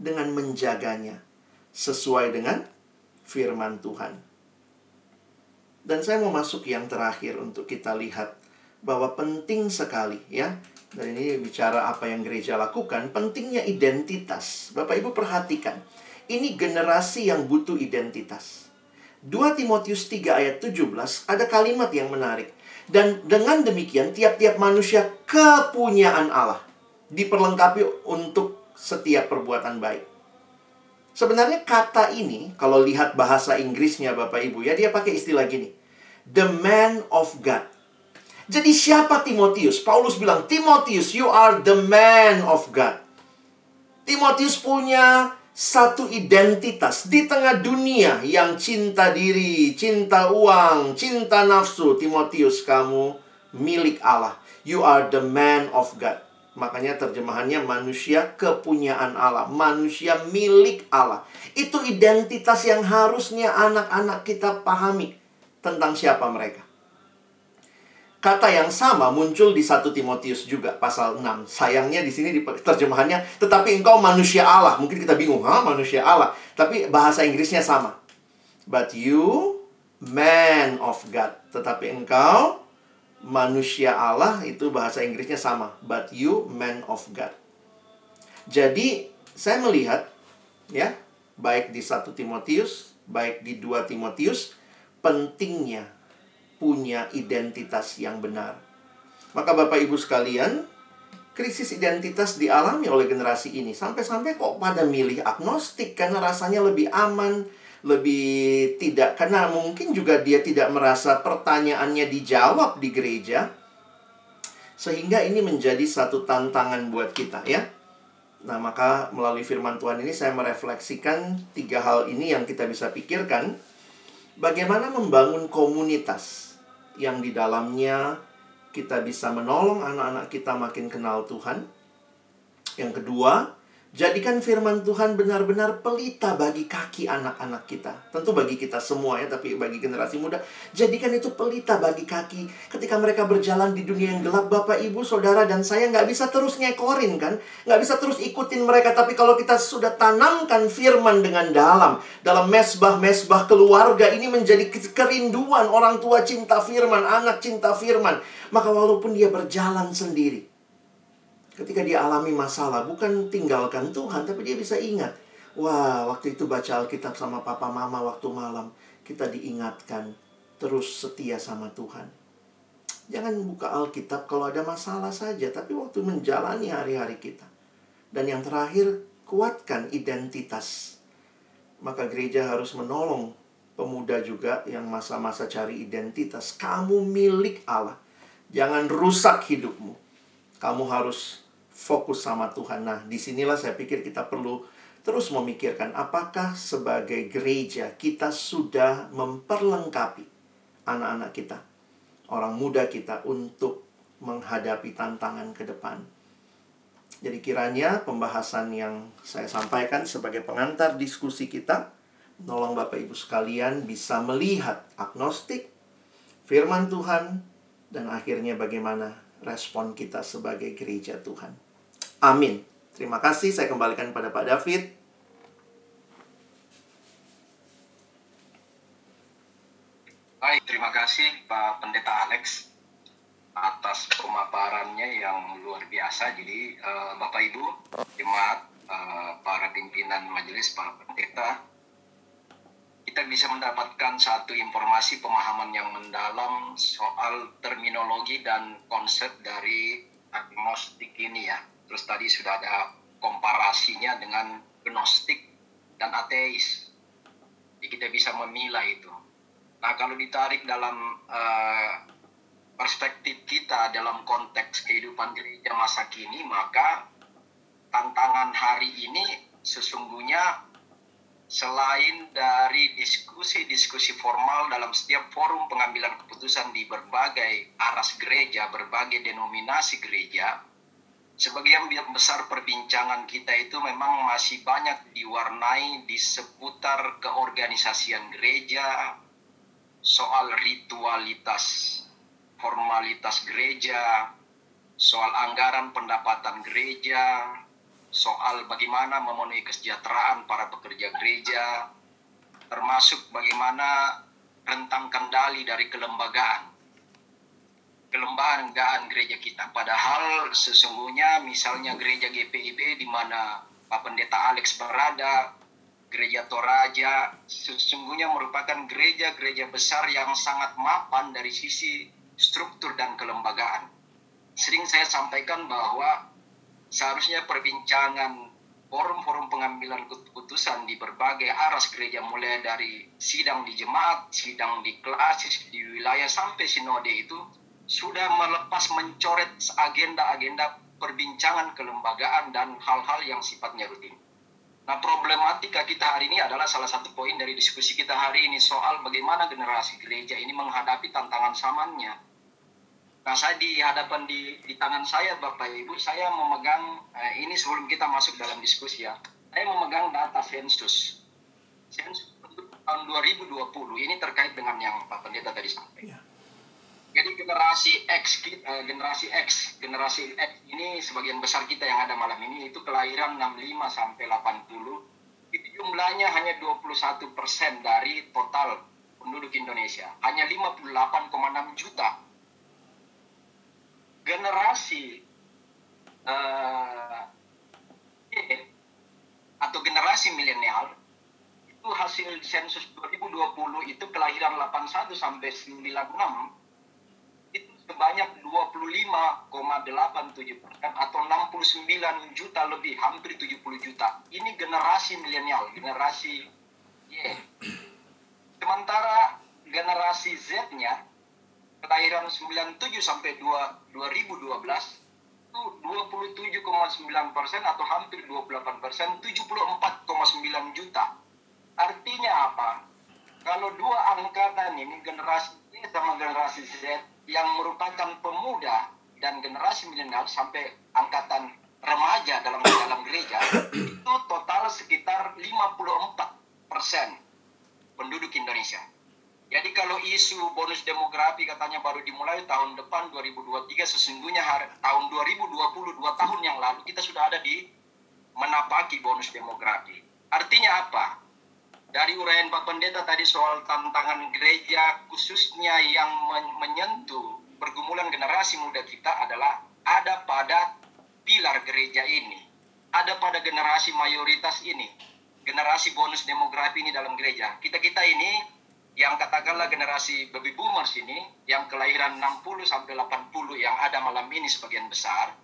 Dengan menjaganya sesuai dengan firman Tuhan. Dan saya mau masuk yang terakhir untuk kita lihat bahwa penting sekali ya. Dan ini bicara apa yang gereja lakukan, pentingnya identitas. Bapak Ibu perhatikan, ini generasi yang butuh identitas. 2 Timotius 3 ayat 17 ada kalimat yang menarik. Dan dengan demikian tiap-tiap manusia kepunyaan Allah diperlengkapi untuk setiap perbuatan baik. Sebenarnya kata ini, kalau lihat bahasa Inggrisnya Bapak Ibu ya, dia pakai istilah gini. The man of God. Jadi siapa Timotius? Paulus bilang, Timotius, you are the man of God. Timotius punya satu identitas di tengah dunia yang cinta diri, cinta uang, cinta nafsu. Timotius, kamu milik Allah. You are the man of God. Makanya terjemahannya manusia kepunyaan Allah, manusia milik Allah. Itu identitas yang harusnya anak-anak kita pahami tentang siapa mereka. Kata yang sama muncul di 1 Timotius juga pasal 6. Sayangnya di sini di terjemahannya tetapi engkau manusia Allah. Mungkin kita bingung, "Hah, manusia Allah?" Tapi bahasa Inggrisnya sama. But you man of God. Tetapi engkau manusia Allah itu bahasa Inggrisnya sama. But you man of God. Jadi saya melihat ya, baik di 1 Timotius, baik di 2 Timotius, pentingnya punya identitas yang benar. Maka Bapak Ibu sekalian, krisis identitas dialami oleh generasi ini. Sampai-sampai kok pada milih agnostik karena rasanya lebih aman, lebih tidak karena mungkin juga dia tidak merasa pertanyaannya dijawab di gereja sehingga ini menjadi satu tantangan buat kita ya. Nah, maka melalui firman Tuhan ini saya merefleksikan tiga hal ini yang kita bisa pikirkan. Bagaimana membangun komunitas yang di dalamnya kita bisa menolong anak-anak kita makin kenal Tuhan. Yang kedua, Jadikan firman Tuhan benar-benar pelita bagi kaki anak-anak kita. Tentu bagi kita semua ya, tapi bagi generasi muda. Jadikan itu pelita bagi kaki. Ketika mereka berjalan di dunia yang gelap, Bapak, Ibu, Saudara, dan saya nggak bisa terus ngekorin kan. Nggak bisa terus ikutin mereka. Tapi kalau kita sudah tanamkan firman dengan dalam. Dalam mesbah-mesbah keluarga, ini menjadi kerinduan orang tua cinta firman, anak cinta firman. Maka walaupun dia berjalan sendiri, Ketika dia alami masalah, bukan tinggalkan Tuhan, tapi dia bisa ingat. Wah, waktu itu baca Alkitab sama papa mama waktu malam, kita diingatkan terus setia sama Tuhan. Jangan buka Alkitab kalau ada masalah saja, tapi waktu menjalani hari-hari kita. Dan yang terakhir, kuatkan identitas. Maka gereja harus menolong pemuda juga yang masa-masa cari identitas. Kamu milik Allah. Jangan rusak hidupmu. Kamu harus fokus sama Tuhan. Nah, di sinilah saya pikir kita perlu terus memikirkan apakah sebagai gereja kita sudah memperlengkapi anak-anak kita, orang muda kita untuk menghadapi tantangan ke depan. Jadi kiranya pembahasan yang saya sampaikan sebagai pengantar diskusi kita, nolong Bapak Ibu sekalian bisa melihat agnostik, firman Tuhan, dan akhirnya bagaimana respon kita sebagai gereja Tuhan. Amin. Terima kasih. Saya kembalikan pada Pak David. Baik, terima kasih Pak Pendeta Alex atas pemaparannya yang luar biasa. Jadi uh, Bapak Ibu, jemaat, uh, para pimpinan majelis, para pendeta, kita bisa mendapatkan satu informasi pemahaman yang mendalam soal terminologi dan konsep dari agnostik ini ya. Terus tadi sudah ada komparasinya dengan gnostik dan ateis. Jadi kita bisa memilah itu. Nah kalau ditarik dalam uh, perspektif kita dalam konteks kehidupan gereja masa kini, maka tantangan hari ini sesungguhnya selain dari diskusi-diskusi formal dalam setiap forum pengambilan keputusan di berbagai aras gereja, berbagai denominasi gereja, sebagian besar perbincangan kita itu memang masih banyak diwarnai di seputar keorganisasian gereja, soal ritualitas, formalitas gereja, soal anggaran pendapatan gereja, soal bagaimana memenuhi kesejahteraan para pekerja gereja, termasuk bagaimana rentang kendali dari kelembagaan. Kelembagaan gereja kita. Padahal sesungguhnya misalnya gereja GPIB di mana Pak Pendeta Alex berada, gereja Toraja, sesungguhnya merupakan gereja-gereja besar yang sangat mapan dari sisi struktur dan kelembagaan. Sering saya sampaikan bahwa seharusnya perbincangan forum-forum pengambilan keputusan di berbagai aras gereja mulai dari sidang di jemaat, sidang di kelas, di wilayah sampai sinode itu sudah melepas mencoret agenda-agenda perbincangan kelembagaan dan hal-hal yang sifatnya rutin. Nah, problematika kita hari ini adalah salah satu poin dari diskusi kita hari ini soal bagaimana generasi gereja ini menghadapi tantangan samannya Nah, saya di hadapan di, di tangan saya, Bapak Ibu, saya memegang, eh, ini sebelum kita masuk dalam diskusi ya, saya memegang data sensus. Sensus tahun 2020, ini terkait dengan yang Pak Pendeta tadi sampaikan. Jadi generasi X, eh, generasi X, generasi X ini sebagian besar kita yang ada malam ini itu kelahiran 65 sampai 80. Itu jumlahnya hanya 21 persen dari total penduduk Indonesia. Hanya 58,6 juta generasi uh, atau generasi milenial itu hasil sensus 2020 itu kelahiran 81 sampai 96 itu sebanyak 25,87 persen atau 69 juta lebih hampir 70 juta ini generasi milenial generasi Y Sementara generasi Z-nya kelahiran 97 sampai 2, 2012 itu 27,9 persen atau hampir 28 persen, 74,9 juta. Artinya apa? Kalau dua angkatan ini generasi Y sama generasi Z yang merupakan pemuda dan generasi milenial sampai angkatan remaja dalam dalam gereja itu total sekitar 54 persen penduduk Indonesia. Jadi kalau isu bonus demografi katanya baru dimulai tahun depan 2023 sesungguhnya hari, tahun 2022 tahun yang lalu kita sudah ada di menapaki bonus demografi. Artinya apa? Dari uraian Pak Pendeta tadi soal tantangan gereja khususnya yang menyentuh pergumulan generasi muda kita adalah ada pada pilar gereja ini, ada pada generasi mayoritas ini, generasi bonus demografi ini dalam gereja. Kita-kita ini yang katakanlah generasi baby boomers ini yang kelahiran 60 sampai 80 yang ada malam ini sebagian besar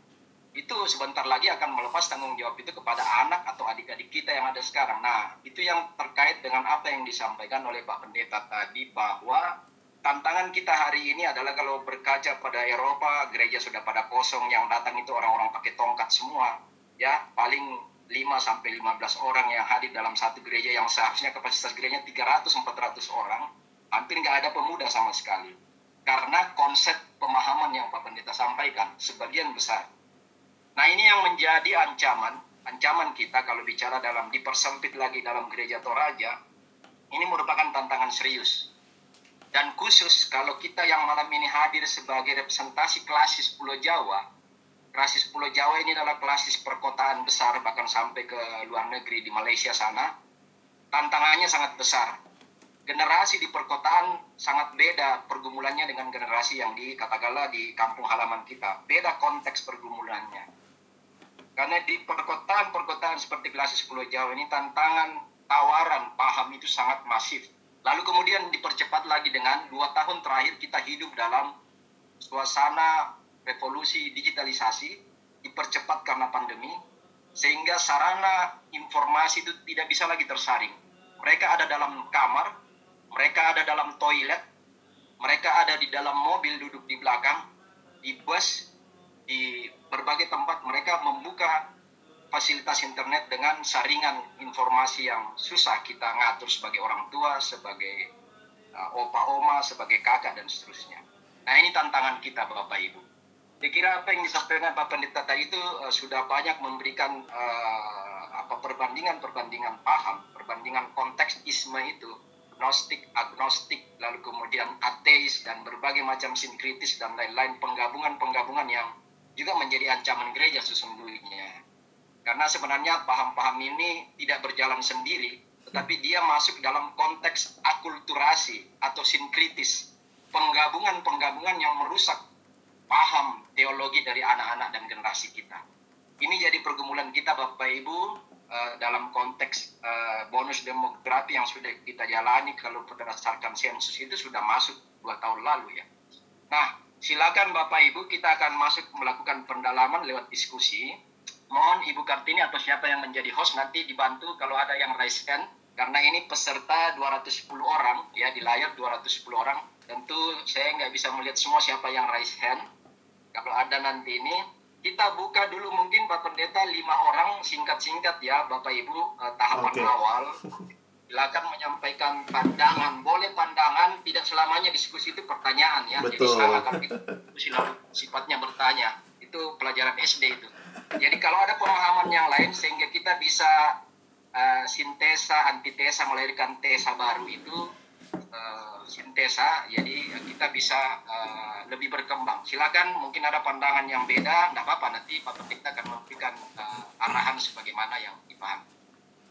itu sebentar lagi akan melepas tanggung jawab itu kepada anak atau adik-adik kita yang ada sekarang. Nah, itu yang terkait dengan apa yang disampaikan oleh Pak Pendeta tadi bahwa tantangan kita hari ini adalah kalau berkaca pada Eropa, gereja sudah pada kosong, yang datang itu orang-orang pakai tongkat semua. Ya, paling 5 sampai 15 orang yang hadir dalam satu gereja yang seharusnya kapasitas gerejanya 300 400 orang, hampir nggak ada pemuda sama sekali. Karena konsep pemahaman yang Pak Pendeta sampaikan sebagian besar. Nah, ini yang menjadi ancaman, ancaman kita kalau bicara dalam dipersempit lagi dalam gereja Toraja, ini merupakan tantangan serius. Dan khusus kalau kita yang malam ini hadir sebagai representasi klasis Pulau Jawa, klasis Pulau Jawa ini adalah klasis perkotaan besar bahkan sampai ke luar negeri di Malaysia sana. Tantangannya sangat besar. Generasi di perkotaan sangat beda pergumulannya dengan generasi yang di katakanlah di kampung halaman kita. Beda konteks pergumulannya. Karena di perkotaan-perkotaan seperti klasis Pulau Jawa ini tantangan tawaran paham itu sangat masif. Lalu kemudian dipercepat lagi dengan dua tahun terakhir kita hidup dalam suasana revolusi digitalisasi dipercepat karena pandemi sehingga sarana informasi itu tidak bisa lagi tersaring. Mereka ada dalam kamar, mereka ada dalam toilet, mereka ada di dalam mobil duduk di belakang, di bus, di berbagai tempat mereka membuka fasilitas internet dengan saringan informasi yang susah kita ngatur sebagai orang tua, sebagai uh, opa oma, sebagai kakak dan seterusnya. Nah ini tantangan kita Bapak Ibu. Saya kira apa yang disampaikan Pak Pendeta tadi itu uh, sudah banyak memberikan uh, apa perbandingan-perbandingan paham, perbandingan konteks isme itu, gnostik, agnostik, lalu kemudian ateis dan berbagai macam sinkritis dan lain-lain penggabungan-penggabungan yang juga menjadi ancaman gereja sesungguhnya. Karena sebenarnya paham-paham ini tidak berjalan sendiri, tetapi dia masuk dalam konteks akulturasi atau sinkritis, penggabungan-penggabungan yang merusak paham teologi dari anak-anak dan generasi kita. Ini jadi pergumulan kita Bapak Ibu uh, dalam konteks uh, bonus demografi yang sudah kita jalani kalau berdasarkan sensus itu sudah masuk dua tahun lalu ya. Nah, silakan Bapak Ibu kita akan masuk melakukan pendalaman lewat diskusi. Mohon Ibu Kartini atau siapa yang menjadi host nanti dibantu kalau ada yang raise hand karena ini peserta 210 orang ya di layar 210 orang tentu saya nggak bisa melihat semua siapa yang raise hand kalau ada nanti ini kita buka dulu mungkin Pak Pendeta lima orang singkat-singkat ya Bapak Ibu eh, tahapan okay. awal silakan menyampaikan pandangan. Boleh pandangan tidak selamanya diskusi itu pertanyaan ya. Betul. jadi salah kalau diskusi sifatnya bertanya. Itu pelajaran SD itu. Jadi kalau ada pemahaman yang lain sehingga kita bisa uh, sintesa antitesa melahirkan tesa baru itu uh, sintesa. Jadi kita bisa uh, lebih berkembang. Silakan mungkin ada pandangan yang beda tidak apa-apa. Nanti Pak Pendeta akan memberikan uh, arahan sebagaimana yang dipahami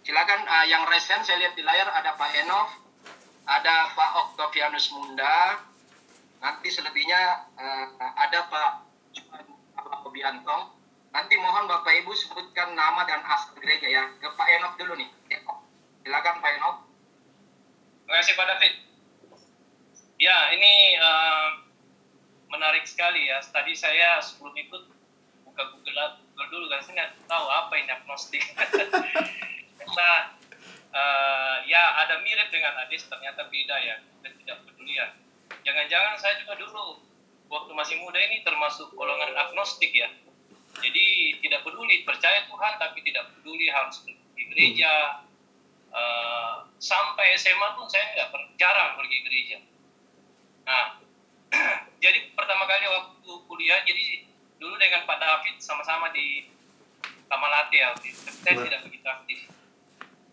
silakan uh, yang resen saya lihat di layar ada Pak Enov ada Pak Oktavianus Munda nanti selebihnya uh, ada Pak Obiantong nanti mohon Bapak Ibu sebutkan nama dan asal gereja ya ke Pak Enov dulu nih silakan Pak Enov Terima kasih Pak David. Ya, ini uh, menarik sekali ya. Tadi saya sebelum ikut buka Google, Google dulu kan saya nggak tahu apa ini agnostik. Karena uh, ya ya ada mirip dengan Adis ternyata beda ya dan tidak peduli ya. Jangan-jangan saya juga dulu waktu masih muda ini termasuk golongan agnostik ya. Jadi tidak peduli percaya Tuhan tapi tidak peduli harus pergi gereja. Uh, sampai SMA pun saya nggak jarang pergi gereja. Nah jadi pertama kali waktu kuliah jadi dulu dengan Pak David sama-sama di Kamalate ya tapi saya nah. tidak begitu aktif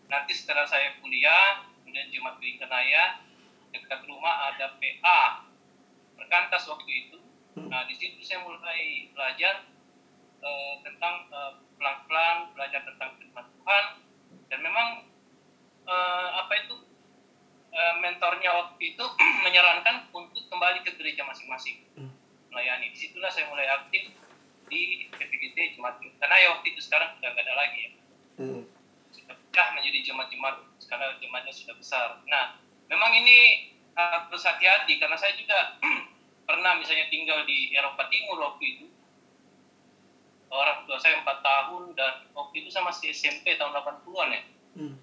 nanti setelah saya kuliah kemudian Jumat Kering Kenaya dekat rumah ada PA perkantas waktu itu. Hmm. nah di situ saya mulai belajar uh, tentang uh, pelan-pelan belajar tentang firman Tuhan. Dan memang uh, apa itu uh, mentornya waktu itu menyarankan untuk kembali ke gereja masing-masing. Hmm. melayani. Di situlah saya mulai aktif di PPGT Jumat karena ya waktu itu sekarang sudah nggak ada lagi ya. Hmm. Pecah menjadi jemaat-jemaat sekarang jemaatnya sudah besar nah memang ini harus hati-hati karena saya juga pernah misalnya tinggal di Eropa Timur waktu itu orang tua saya empat tahun dan waktu itu saya masih SMP tahun 80-an ya. Hmm.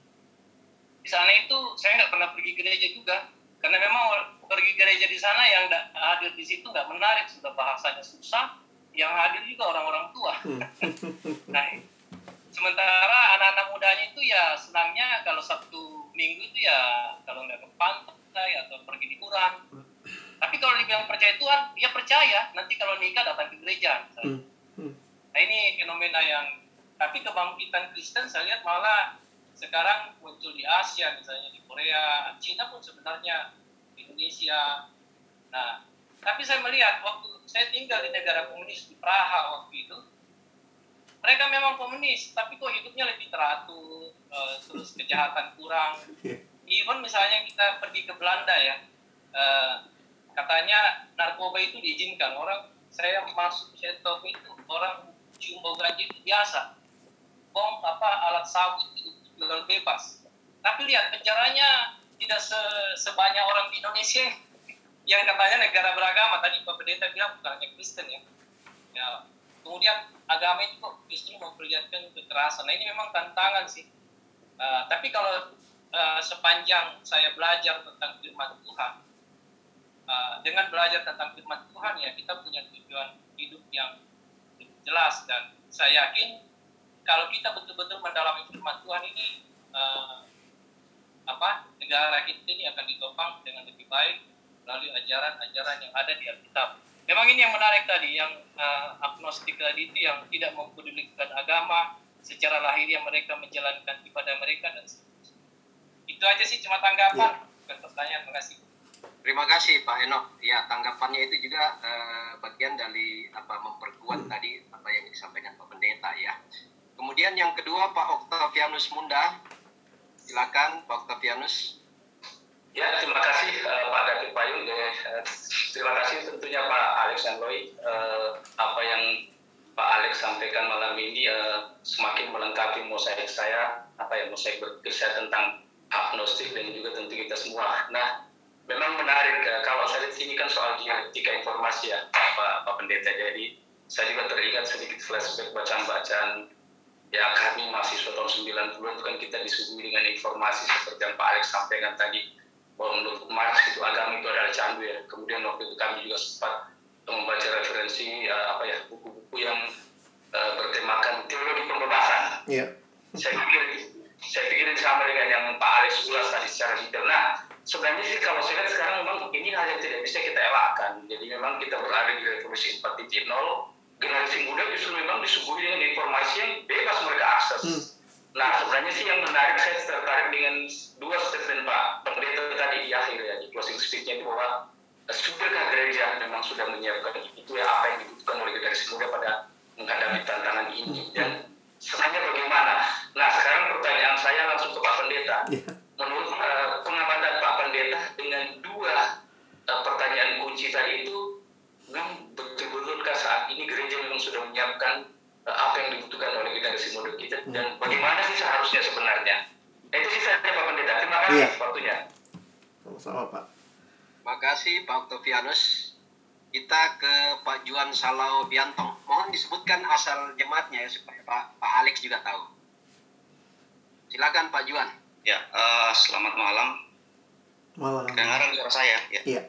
Di sana itu saya nggak pernah pergi gereja juga karena memang pergi gereja di sana yang hadir di situ nggak menarik sudah bahasanya susah yang hadir juga orang-orang tua. Hmm. nah sementara anak-anak mudanya itu ya senangnya kalau Sabtu Minggu itu ya kalau nggak ke pantai atau pergi liburan. Tapi kalau dibilang percaya Tuhan, dia percaya. Nanti kalau nikah datang ke gereja. Hmm. Nah ini fenomena yang tapi kebangkitan Kristen saya lihat malah sekarang muncul di Asia misalnya di Korea, Cina pun sebenarnya Indonesia. Nah, tapi saya melihat waktu saya tinggal di negara komunis di Praha waktu itu, mereka memang komunis, tapi kok hidupnya lebih teratur, uh, terus kejahatan kurang. Even misalnya kita pergi ke Belanda ya, uh, katanya narkoba itu diizinkan orang. Saya masuk saya tahu itu orang cium bau gaji itu biasa bom apa alat sabu itu jual bebas tapi lihat penjaranya tidak se sebanyak orang di Indonesia yang katanya negara beragama tadi Pak Pendeta bilang bukan hanya Kristen ya ya kemudian agama itu justru memperlihatkan kekerasan. Nah ini memang tantangan sih. Uh, tapi kalau uh, sepanjang saya belajar tentang firman Tuhan uh, dengan belajar tentang firman Tuhan ya kita punya tujuan hidup yang jelas. Dan saya yakin kalau kita betul-betul mendalami firman Tuhan ini uh, apa negara kita ini akan ditopang dengan lebih baik melalui ajaran-ajaran yang ada di Alkitab. Memang ini yang menarik tadi, yang uh, agnostik tadi itu yang tidak mempedulikan agama, secara lahir yang mereka menjalankan ibadah mereka dan seterusnya. Itu aja sih cuma tanggapan. Ya. Pertanyaan, terima kasih. Terima kasih Pak Eno. Ya tanggapannya itu juga uh, bagian dari apa memperkuat hmm. tadi apa yang disampaikan Pak Pendeta ya. Kemudian yang kedua Pak Octavianus Munda. Silakan Pak Octavianus. Ya terima kasih uh, Pak David Payung. Uh, terima kasih tentunya Pak Alex dan Loy. Uh, apa yang Pak Alex sampaikan malam ini uh, semakin melengkapi mosaik saya apa yang mosaik berpikir saya tentang agnostik dan juga tentu kita semua. Nah memang menarik ya. kalau saya lihat sini kan soal dialektika informasi ya Pak, Pak Pendeta jadi saya juga teringat sedikit flashback bacaan-bacaan ya kami mahasiswa tahun 90 itu kan kita disuguhi dengan informasi seperti yang Pak Alex sampaikan tadi bahwa menurut Marx itu agama itu adalah candu ya kemudian waktu itu kami juga sempat membaca referensi uh, apa ya buku-buku yang uh, bertemakan teologi pembebasan yeah. saya pikir saya pikir sama dengan yang Pak Alex ulas tadi secara detail nah sebenarnya sih kalau saya lihat sekarang memang ini hal yang tidak bisa kita elakkan. Jadi memang kita berada di revolusi 4.0, generasi muda justru memang disuguhi dengan informasi yang bebas mereka akses. Hmm. Nah sebenarnya sih yang menarik saya tertarik dengan dua statement Pak Pendeta tadi di akhir ya di closing speech-nya itu bahwa eh, sudahkah gereja memang sudah menyiapkan itu ya apa yang dibutuhkan oleh generasi muda pada menghadapi tantangan ini dan sebenarnya bagaimana? Nah sekarang pertanyaan saya langsung ke Pak Pendeta. Yeah menurut uh, pengamatan Pak Pendeta dengan dua uh, pertanyaan kunci tadi itu memang betul-betulkah saat ini gereja memang sudah menyiapkan apa yang dibutuhkan oleh generasi muda kita hmm. dan bagaimana sih seharusnya sebenarnya itu sih saya Pak Pendeta terima kasih iya. waktunya sama-sama Pak terima kasih Pak Octavianus kita ke Pak Juan Salau Biantong mohon disebutkan asal jemaatnya ya supaya Pak, Pak Alex juga tahu silakan Pak Juan Ya, uh, selamat malam. Malam. Kedengaran suara saya? Ya. Iya.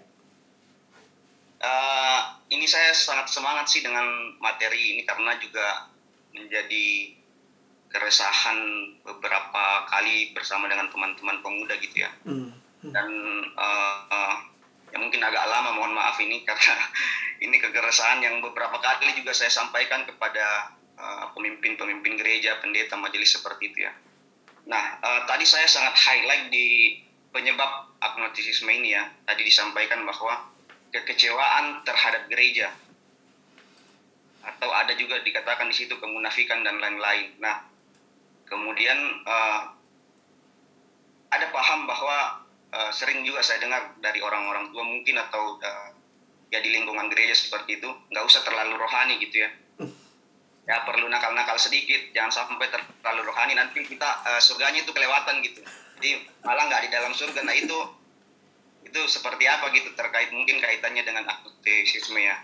Uh, ini saya sangat semangat sih dengan materi ini karena juga menjadi keresahan beberapa kali bersama dengan teman-teman pemuda gitu ya. Hmm. Dan uh, uh, ya mungkin agak lama mohon maaf ini karena ini kekeresahan yang beberapa kali juga saya sampaikan kepada pemimpin-pemimpin uh, gereja, pendeta, majelis seperti itu ya. Nah, uh, tadi saya sangat highlight di penyebab agnostisisme ini ya. Tadi disampaikan bahwa kekecewaan terhadap gereja atau ada juga dikatakan di situ kemunafikan dan lain-lain. Nah, kemudian uh, ada paham bahwa uh, sering juga saya dengar dari orang-orang tua mungkin atau uh, ya di lingkungan gereja seperti itu nggak usah terlalu rohani gitu ya. Ya perlu nakal-nakal sedikit, jangan sampai terlalu rohani nanti kita uh, surganya itu kelewatan gitu. Jadi malah nggak di dalam surga. Nah itu itu seperti apa gitu terkait mungkin kaitannya dengan agnostisisme ya.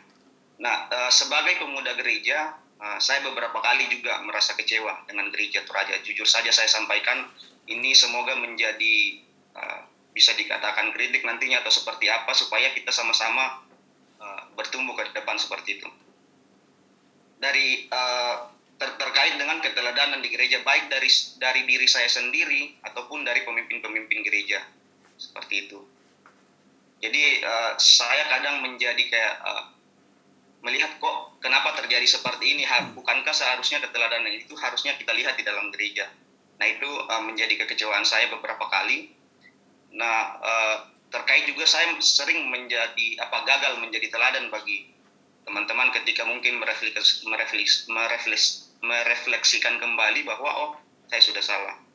Nah, uh, sebagai pemuda gereja, uh, saya beberapa kali juga merasa kecewa dengan gereja Toraja. Jujur saja saya sampaikan, ini semoga menjadi uh, bisa dikatakan kritik nantinya atau seperti apa supaya kita sama-sama uh, bertumbuh ke depan seperti itu. Dari uh, ter terkait dengan keteladanan di gereja baik dari dari diri saya sendiri ataupun dari pemimpin-pemimpin gereja seperti itu. Jadi uh, saya kadang menjadi kayak uh, melihat kok kenapa terjadi seperti ini? Bukankah seharusnya keteladanan itu harusnya kita lihat di dalam gereja? Nah itu uh, menjadi kekecewaan saya beberapa kali. Nah uh, terkait juga saya sering menjadi apa gagal menjadi teladan bagi teman-teman ketika mungkin merefleks, merefleks, merefleks, merefleksikan kembali bahwa oh saya sudah salah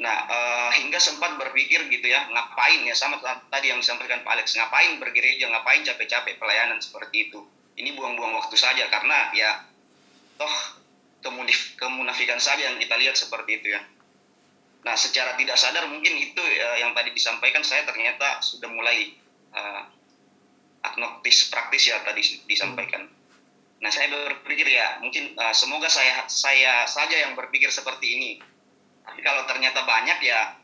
Nah, uh, hingga sempat berpikir gitu ya, ngapain ya sama tadi yang disampaikan Pak Alex, ngapain bergereja, ngapain capek-capek pelayanan seperti itu. Ini buang-buang waktu saja karena ya toh kemunif, kemunafikan saja yang kita lihat seperti itu ya. Nah, secara tidak sadar mungkin itu ya, yang tadi disampaikan saya ternyata sudah mulai uh, agnostis praktis ya tadi disampaikan. Nah, saya berpikir ya mungkin uh, semoga saya saya saja yang berpikir seperti ini tapi kalau ternyata banyak ya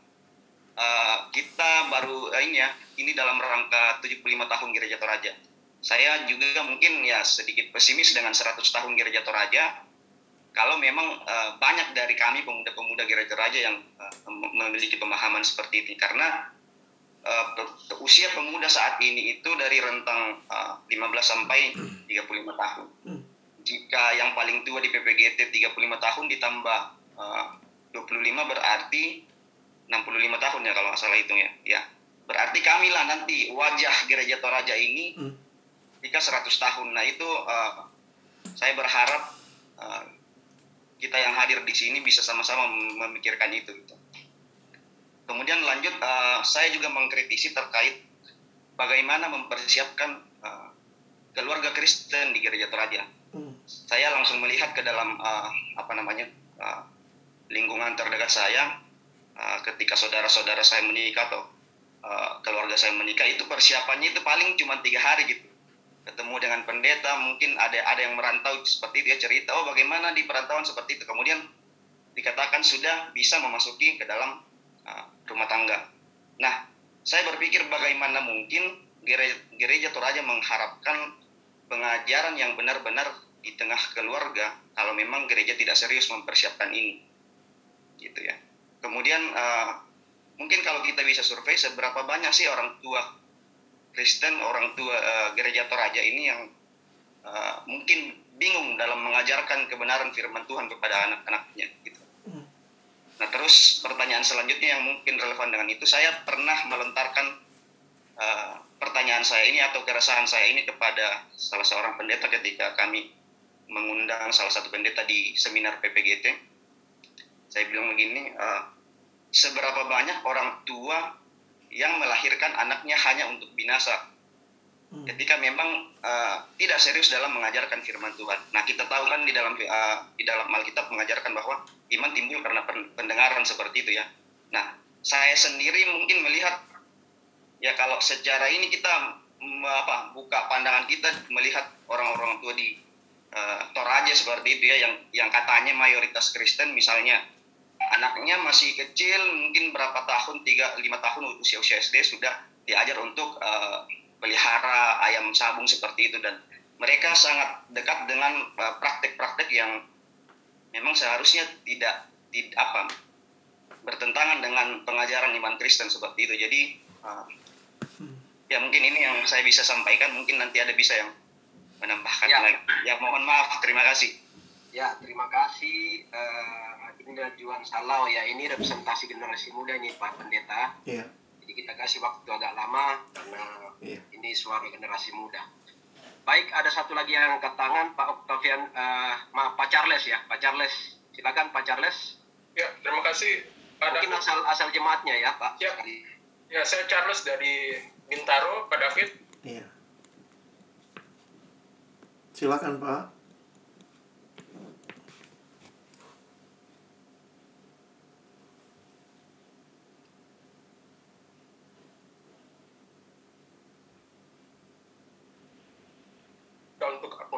uh, kita baru uh, ini ya, ini dalam rangka 75 tahun Gereja Toraja. Saya juga mungkin ya sedikit pesimis dengan 100 tahun Gereja Toraja. Kalau memang uh, banyak dari kami pemuda-pemuda Gereja Toraja yang uh, memiliki pemahaman seperti ini karena uh, usia pemuda saat ini itu dari rentang uh, 15 sampai 35 tahun. Hmm. Jika yang paling tua di PPGT 35 tahun ditambah uh, 25 berarti 65 tahun ya kalau nggak salah hitung ya. Ya. Berarti kami lah nanti wajah gereja Toraja ini hmm. jika 100 tahun. Nah itu uh, saya berharap uh, kita yang hadir di sini bisa sama-sama memikirkan itu. Gitu. Kemudian lanjut, uh, saya juga mengkritisi terkait bagaimana mempersiapkan uh, keluarga Kristen di gereja Toraja. Hmm. Saya langsung melihat ke dalam uh, apa namanya uh, lingkungan terdekat saya uh, ketika saudara-saudara saya menikah atau uh, keluarga saya menikah itu persiapannya itu paling cuma tiga hari gitu. Ketemu dengan pendeta mungkin ada ada yang merantau seperti dia cerita oh bagaimana di perantauan seperti itu? Kemudian dikatakan sudah bisa memasuki ke dalam uh, rumah tangga. Nah saya berpikir bagaimana mungkin gereja, gereja Toraja mengharapkan pengajaran yang benar-benar di tengah keluarga kalau memang gereja tidak serius mempersiapkan ini gitu ya. Kemudian uh, mungkin kalau kita bisa survei seberapa banyak sih orang tua Kristen, orang tua uh, gereja Toraja ini yang uh, mungkin bingung dalam mengajarkan kebenaran firman Tuhan kepada anak-anaknya gitu. Hmm. Nah terus pertanyaan selanjutnya yang mungkin relevan dengan itu saya pernah melontarkan uh, pertanyaan saya ini atau keresahan saya ini kepada salah seorang pendeta ketika kami mengundang salah satu pendeta di seminar PPGT saya bilang begini uh, seberapa banyak orang tua yang melahirkan anaknya hanya untuk binasa hmm. ketika memang uh, tidak serius dalam mengajarkan firman Tuhan. Nah kita tahu kan di dalam uh, di dalam Alkitab mengajarkan bahwa iman timbul karena pendengaran seperti itu ya. Nah saya sendiri mungkin melihat ya kalau secara ini kita apa buka pandangan kita melihat orang-orang tua di uh, Toraja seperti itu ya yang yang katanya mayoritas Kristen misalnya anaknya masih kecil mungkin berapa tahun tiga lima tahun usia usia SD sudah diajar untuk uh, pelihara ayam sabung seperti itu. Dan mereka sangat dekat dengan eh, praktek-praktek yang memang seharusnya tidak tidak apa bertentangan dengan pengajaran iman Kristen seperti itu. Jadi uh, ya mungkin ini yang saya bisa sampaikan. Mungkin nanti ada bisa yang menambahkan ya. lagi. Ya mohon maaf. Terima kasih. Ya terima kasih. Uh, ini Juan Salau ya ini representasi generasi muda ini Pak Pendeta yeah. jadi kita kasih waktu agak lama karena yeah. ini suara generasi muda Baik, ada satu lagi yang angkat tangan, Pak Octavian, uh, maaf Pak Charles ya, Pak Charles. Silakan Pak Charles. Ya, terima kasih. Pak Mungkin asal asal jemaatnya ya, Pak. Ya, ya saya Charles dari Bintaro, Pak David. Iya. Silakan Pak.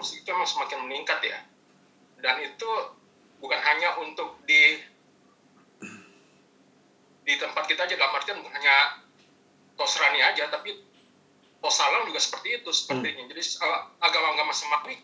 Atmosfer itu memang semakin meningkat ya dan itu bukan hanya untuk di di tempat kita aja dalam artian bukan hanya Tosrani aja tapi Tosalam juga seperti itu sepertinya hmm. jadi agama-agama semakin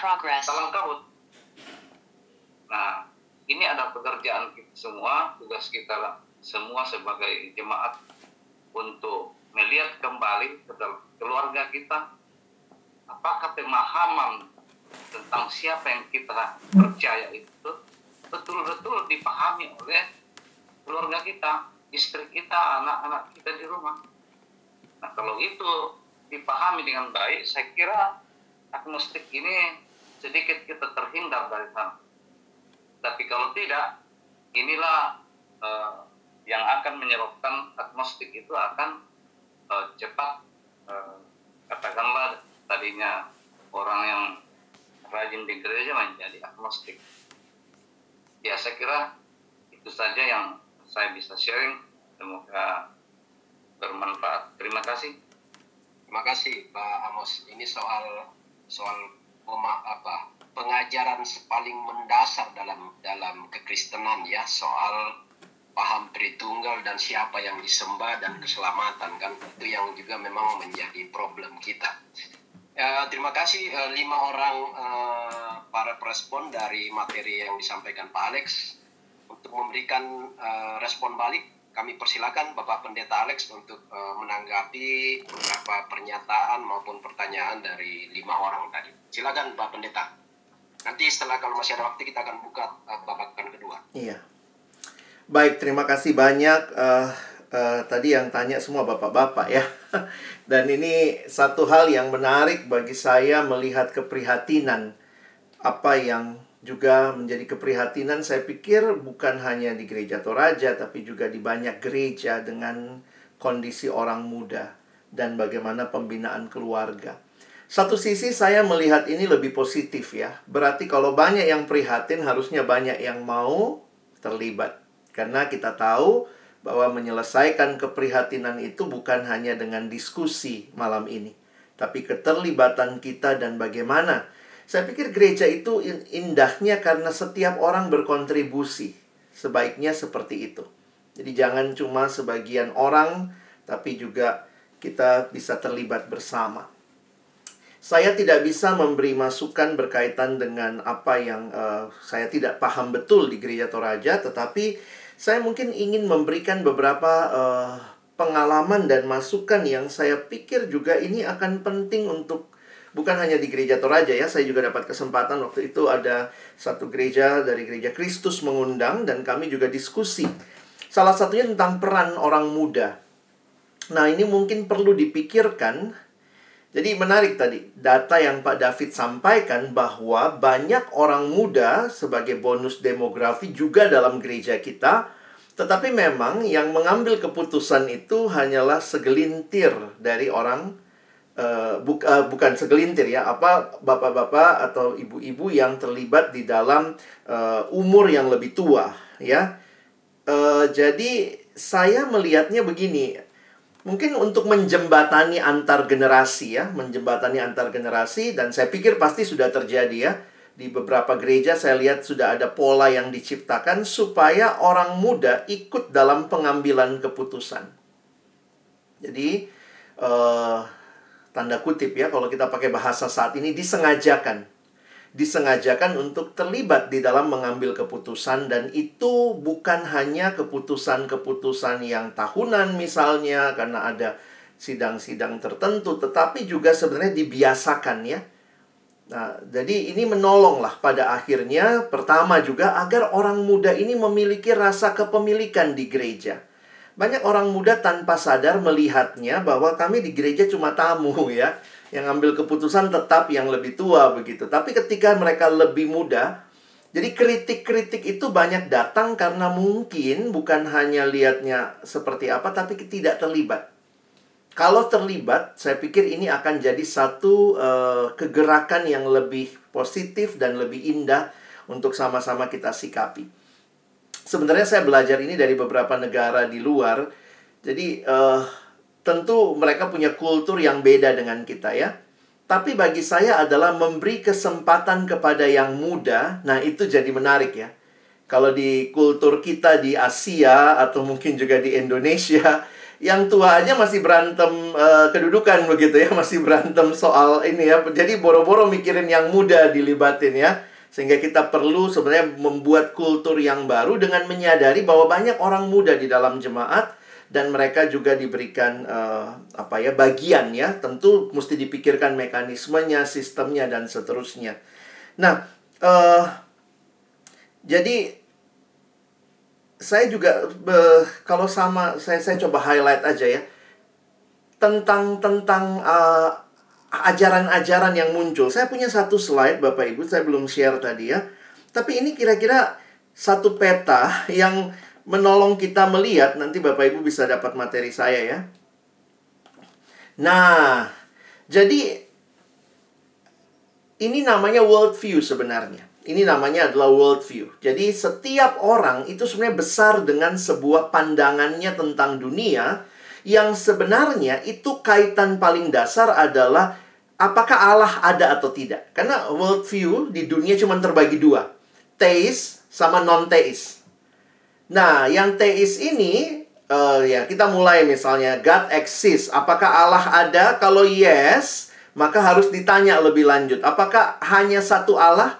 progress. salam kabut nah ini ada pekerjaan kita semua tugas kita lah semua sebagai jemaat untuk melihat kembali ke dalam keluarga kita apakah pemahaman tentang siapa yang kita percaya itu betul-betul dipahami oleh keluarga kita istri kita, anak-anak kita di rumah. Nah kalau itu dipahami dengan baik, saya kira agnostik ini sedikit kita terhindar dari sana. Tapi kalau tidak, inilah uh, yang akan menyebabkan agnostik itu akan uh, cepat uh, katakanlah tadinya orang yang rajin di gereja menjadi agnostik. Ya saya kira itu saja yang saya bisa sharing. Semoga bermanfaat. Terima kasih. Terima kasih Pak Amos. Ini soal soal apa pengajaran paling mendasar dalam dalam kekristenan ya soal paham Tritunggal dan siapa yang disembah dan keselamatan kan itu yang juga memang menjadi problem kita. Ya, terima kasih uh, lima orang uh, para respon dari materi yang disampaikan Pak Alex untuk memberikan uh, respon balik kami persilakan Bapak Pendeta Alex untuk uh, menanggapi beberapa pernyataan maupun pertanyaan dari lima orang tadi. Silakan Pak Pendeta. Nanti setelah kalau masih ada waktu kita akan buka uh, babakan kedua. Iya. Baik, terima kasih banyak. Uh, uh, tadi yang tanya semua bapak-bapak ya. Dan ini satu hal yang menarik bagi saya melihat keprihatinan apa yang juga menjadi keprihatinan saya pikir bukan hanya di gereja Toraja tapi juga di banyak gereja dengan kondisi orang muda dan bagaimana pembinaan keluarga. Satu sisi saya melihat ini lebih positif ya. Berarti kalau banyak yang prihatin harusnya banyak yang mau terlibat. Karena kita tahu bahwa menyelesaikan keprihatinan itu bukan hanya dengan diskusi malam ini, tapi keterlibatan kita dan bagaimana saya pikir gereja itu indahnya karena setiap orang berkontribusi. Sebaiknya seperti itu. Jadi jangan cuma sebagian orang, tapi juga kita bisa terlibat bersama. Saya tidak bisa memberi masukan berkaitan dengan apa yang uh, saya tidak paham betul di gereja Toraja, tetapi saya mungkin ingin memberikan beberapa uh, pengalaman dan masukan yang saya pikir juga ini akan penting untuk bukan hanya di gereja Toraja ya, saya juga dapat kesempatan waktu itu ada satu gereja dari gereja Kristus mengundang dan kami juga diskusi. Salah satunya tentang peran orang muda. Nah, ini mungkin perlu dipikirkan. Jadi menarik tadi data yang Pak David sampaikan bahwa banyak orang muda sebagai bonus demografi juga dalam gereja kita. Tetapi memang yang mengambil keputusan itu hanyalah segelintir dari orang uh, bu, bukan segelintir ya apa bapak-bapak atau ibu-ibu yang terlibat di dalam uh, umur yang lebih tua ya. Uh, jadi saya melihatnya begini mungkin untuk menjembatani antar generasi ya menjembatani antar generasi dan saya pikir pasti sudah terjadi ya. Di beberapa gereja saya lihat sudah ada pola yang diciptakan supaya orang muda ikut dalam pengambilan keputusan. Jadi uh, tanda kutip ya kalau kita pakai bahasa saat ini disengajakan disengajakan untuk terlibat di dalam mengambil keputusan dan itu bukan hanya keputusan-keputusan yang tahunan misalnya karena ada sidang-sidang tertentu tetapi juga sebenarnya dibiasakan ya. Nah, jadi ini menolonglah pada akhirnya pertama juga agar orang muda ini memiliki rasa kepemilikan di gereja. Banyak orang muda tanpa sadar melihatnya bahwa kami di gereja cuma tamu ya. Yang ambil keputusan tetap yang lebih tua begitu. Tapi ketika mereka lebih muda, jadi kritik-kritik itu banyak datang karena mungkin bukan hanya lihatnya seperti apa, tapi tidak terlibat. Kalau terlibat, saya pikir ini akan jadi satu uh, kegerakan yang lebih positif dan lebih indah untuk sama-sama kita sikapi sebenarnya saya belajar ini dari beberapa negara di luar. Jadi uh, tentu mereka punya kultur yang beda dengan kita ya. Tapi bagi saya adalah memberi kesempatan kepada yang muda. Nah, itu jadi menarik ya. Kalau di kultur kita di Asia atau mungkin juga di Indonesia, yang tua aja masih berantem uh, kedudukan begitu ya, masih berantem soal ini ya. Jadi boro-boro mikirin yang muda dilibatin ya. Sehingga kita perlu sebenarnya membuat kultur yang baru dengan menyadari bahwa banyak orang muda di dalam jemaat dan mereka juga diberikan uh, apa ya bagian ya. Tentu mesti dipikirkan mekanismenya sistemnya dan seterusnya. Nah uh, jadi saya juga be, kalau sama saya saya coba highlight aja ya. Tentang tentang uh, ajaran-ajaran yang muncul. Saya punya satu slide Bapak Ibu, saya belum share tadi ya. Tapi ini kira-kira satu peta yang menolong kita melihat nanti Bapak Ibu bisa dapat materi saya ya. Nah, jadi ini namanya world view sebenarnya. Ini namanya adalah world view. Jadi setiap orang itu sebenarnya besar dengan sebuah pandangannya tentang dunia yang sebenarnya itu kaitan paling dasar adalah apakah Allah ada atau tidak. Karena world view di dunia cuma terbagi dua. Teis sama non-teis. Nah, yang teis ini uh, ya kita mulai misalnya God exists. Apakah Allah ada? Kalau yes, maka harus ditanya lebih lanjut. Apakah hanya satu Allah?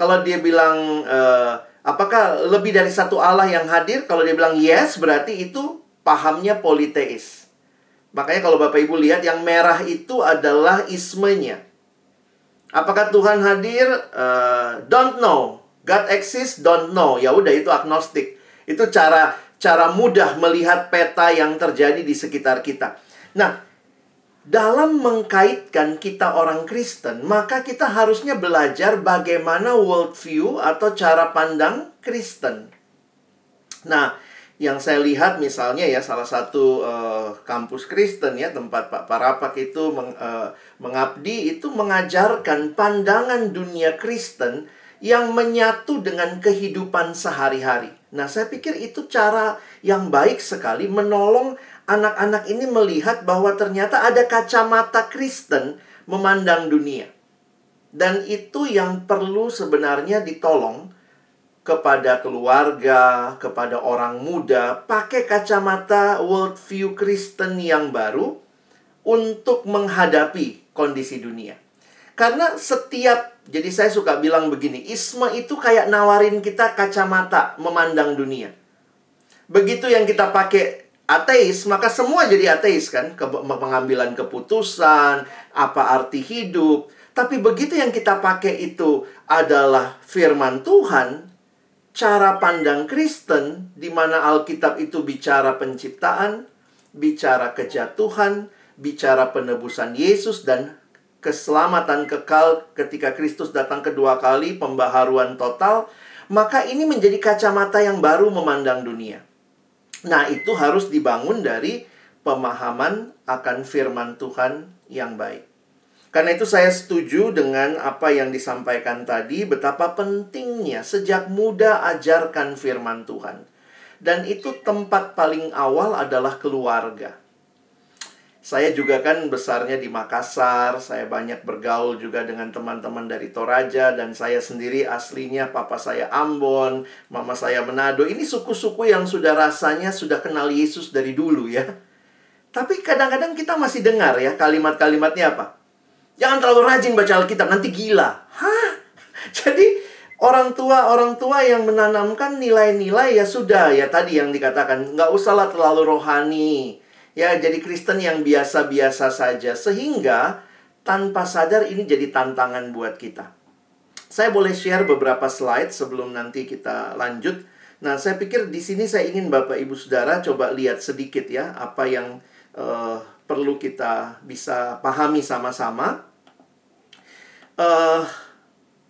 Kalau dia bilang, uh, apakah lebih dari satu Allah yang hadir? Kalau dia bilang yes, berarti itu pahamnya politeis. Makanya kalau Bapak Ibu lihat yang merah itu adalah ismenya. Apakah Tuhan hadir? Uh, don't know. God exists, don't know. Ya udah itu agnostik. Itu cara cara mudah melihat peta yang terjadi di sekitar kita. Nah, dalam mengkaitkan kita orang Kristen, maka kita harusnya belajar bagaimana worldview atau cara pandang Kristen. Nah, yang saya lihat misalnya ya salah satu uh, kampus Kristen ya tempat Pak Parapak itu meng, uh, mengabdi itu mengajarkan pandangan dunia Kristen yang menyatu dengan kehidupan sehari-hari. Nah, saya pikir itu cara yang baik sekali menolong anak-anak ini melihat bahwa ternyata ada kacamata Kristen memandang dunia. Dan itu yang perlu sebenarnya ditolong kepada keluarga, kepada orang muda, pakai kacamata worldview Kristen yang baru untuk menghadapi kondisi dunia. Karena setiap, jadi saya suka bilang begini, isme itu kayak nawarin kita kacamata memandang dunia. Begitu yang kita pakai ateis, maka semua jadi ateis kan? Ke pengambilan keputusan, apa arti hidup. Tapi begitu yang kita pakai itu adalah firman Tuhan, cara pandang Kristen di mana Alkitab itu bicara penciptaan, bicara kejatuhan, bicara penebusan Yesus dan keselamatan kekal ketika Kristus datang kedua kali, pembaharuan total, maka ini menjadi kacamata yang baru memandang dunia. Nah, itu harus dibangun dari pemahaman akan firman Tuhan yang baik. Karena itu saya setuju dengan apa yang disampaikan tadi betapa pentingnya sejak muda ajarkan firman Tuhan. Dan itu tempat paling awal adalah keluarga. Saya juga kan besarnya di Makassar, saya banyak bergaul juga dengan teman-teman dari Toraja dan saya sendiri aslinya papa saya Ambon, mama saya Manado. Ini suku-suku yang sudah rasanya sudah kenal Yesus dari dulu ya. Tapi kadang-kadang kita masih dengar ya kalimat-kalimatnya apa? Jangan terlalu rajin baca Alkitab, nanti gila. Hah? Jadi orang tua orang tua yang menanamkan nilai-nilai ya sudah ya tadi yang dikatakan nggak usahlah terlalu rohani ya jadi Kristen yang biasa-biasa saja sehingga tanpa sadar ini jadi tantangan buat kita. Saya boleh share beberapa slide sebelum nanti kita lanjut. Nah, saya pikir di sini saya ingin Bapak Ibu Saudara coba lihat sedikit ya apa yang uh, perlu kita bisa pahami sama-sama. Uh,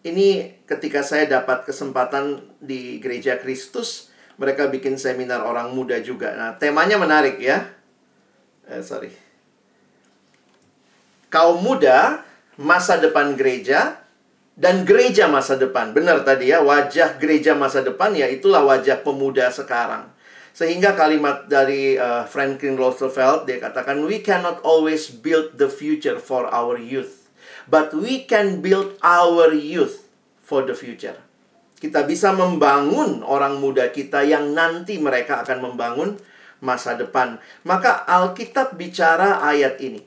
ini ketika saya dapat kesempatan di Gereja Kristus, mereka bikin seminar orang muda juga. Nah, temanya menarik ya eh, sorry. Kaum muda, masa depan gereja, dan gereja masa depan. Benar tadi ya, wajah gereja masa depan ya itulah wajah pemuda sekarang. Sehingga kalimat dari uh, Franklin Roosevelt dia katakan we cannot always build the future for our youth, but we can build our youth for the future. Kita bisa membangun orang muda kita yang nanti mereka akan membangun masa depan. Maka Alkitab bicara ayat ini.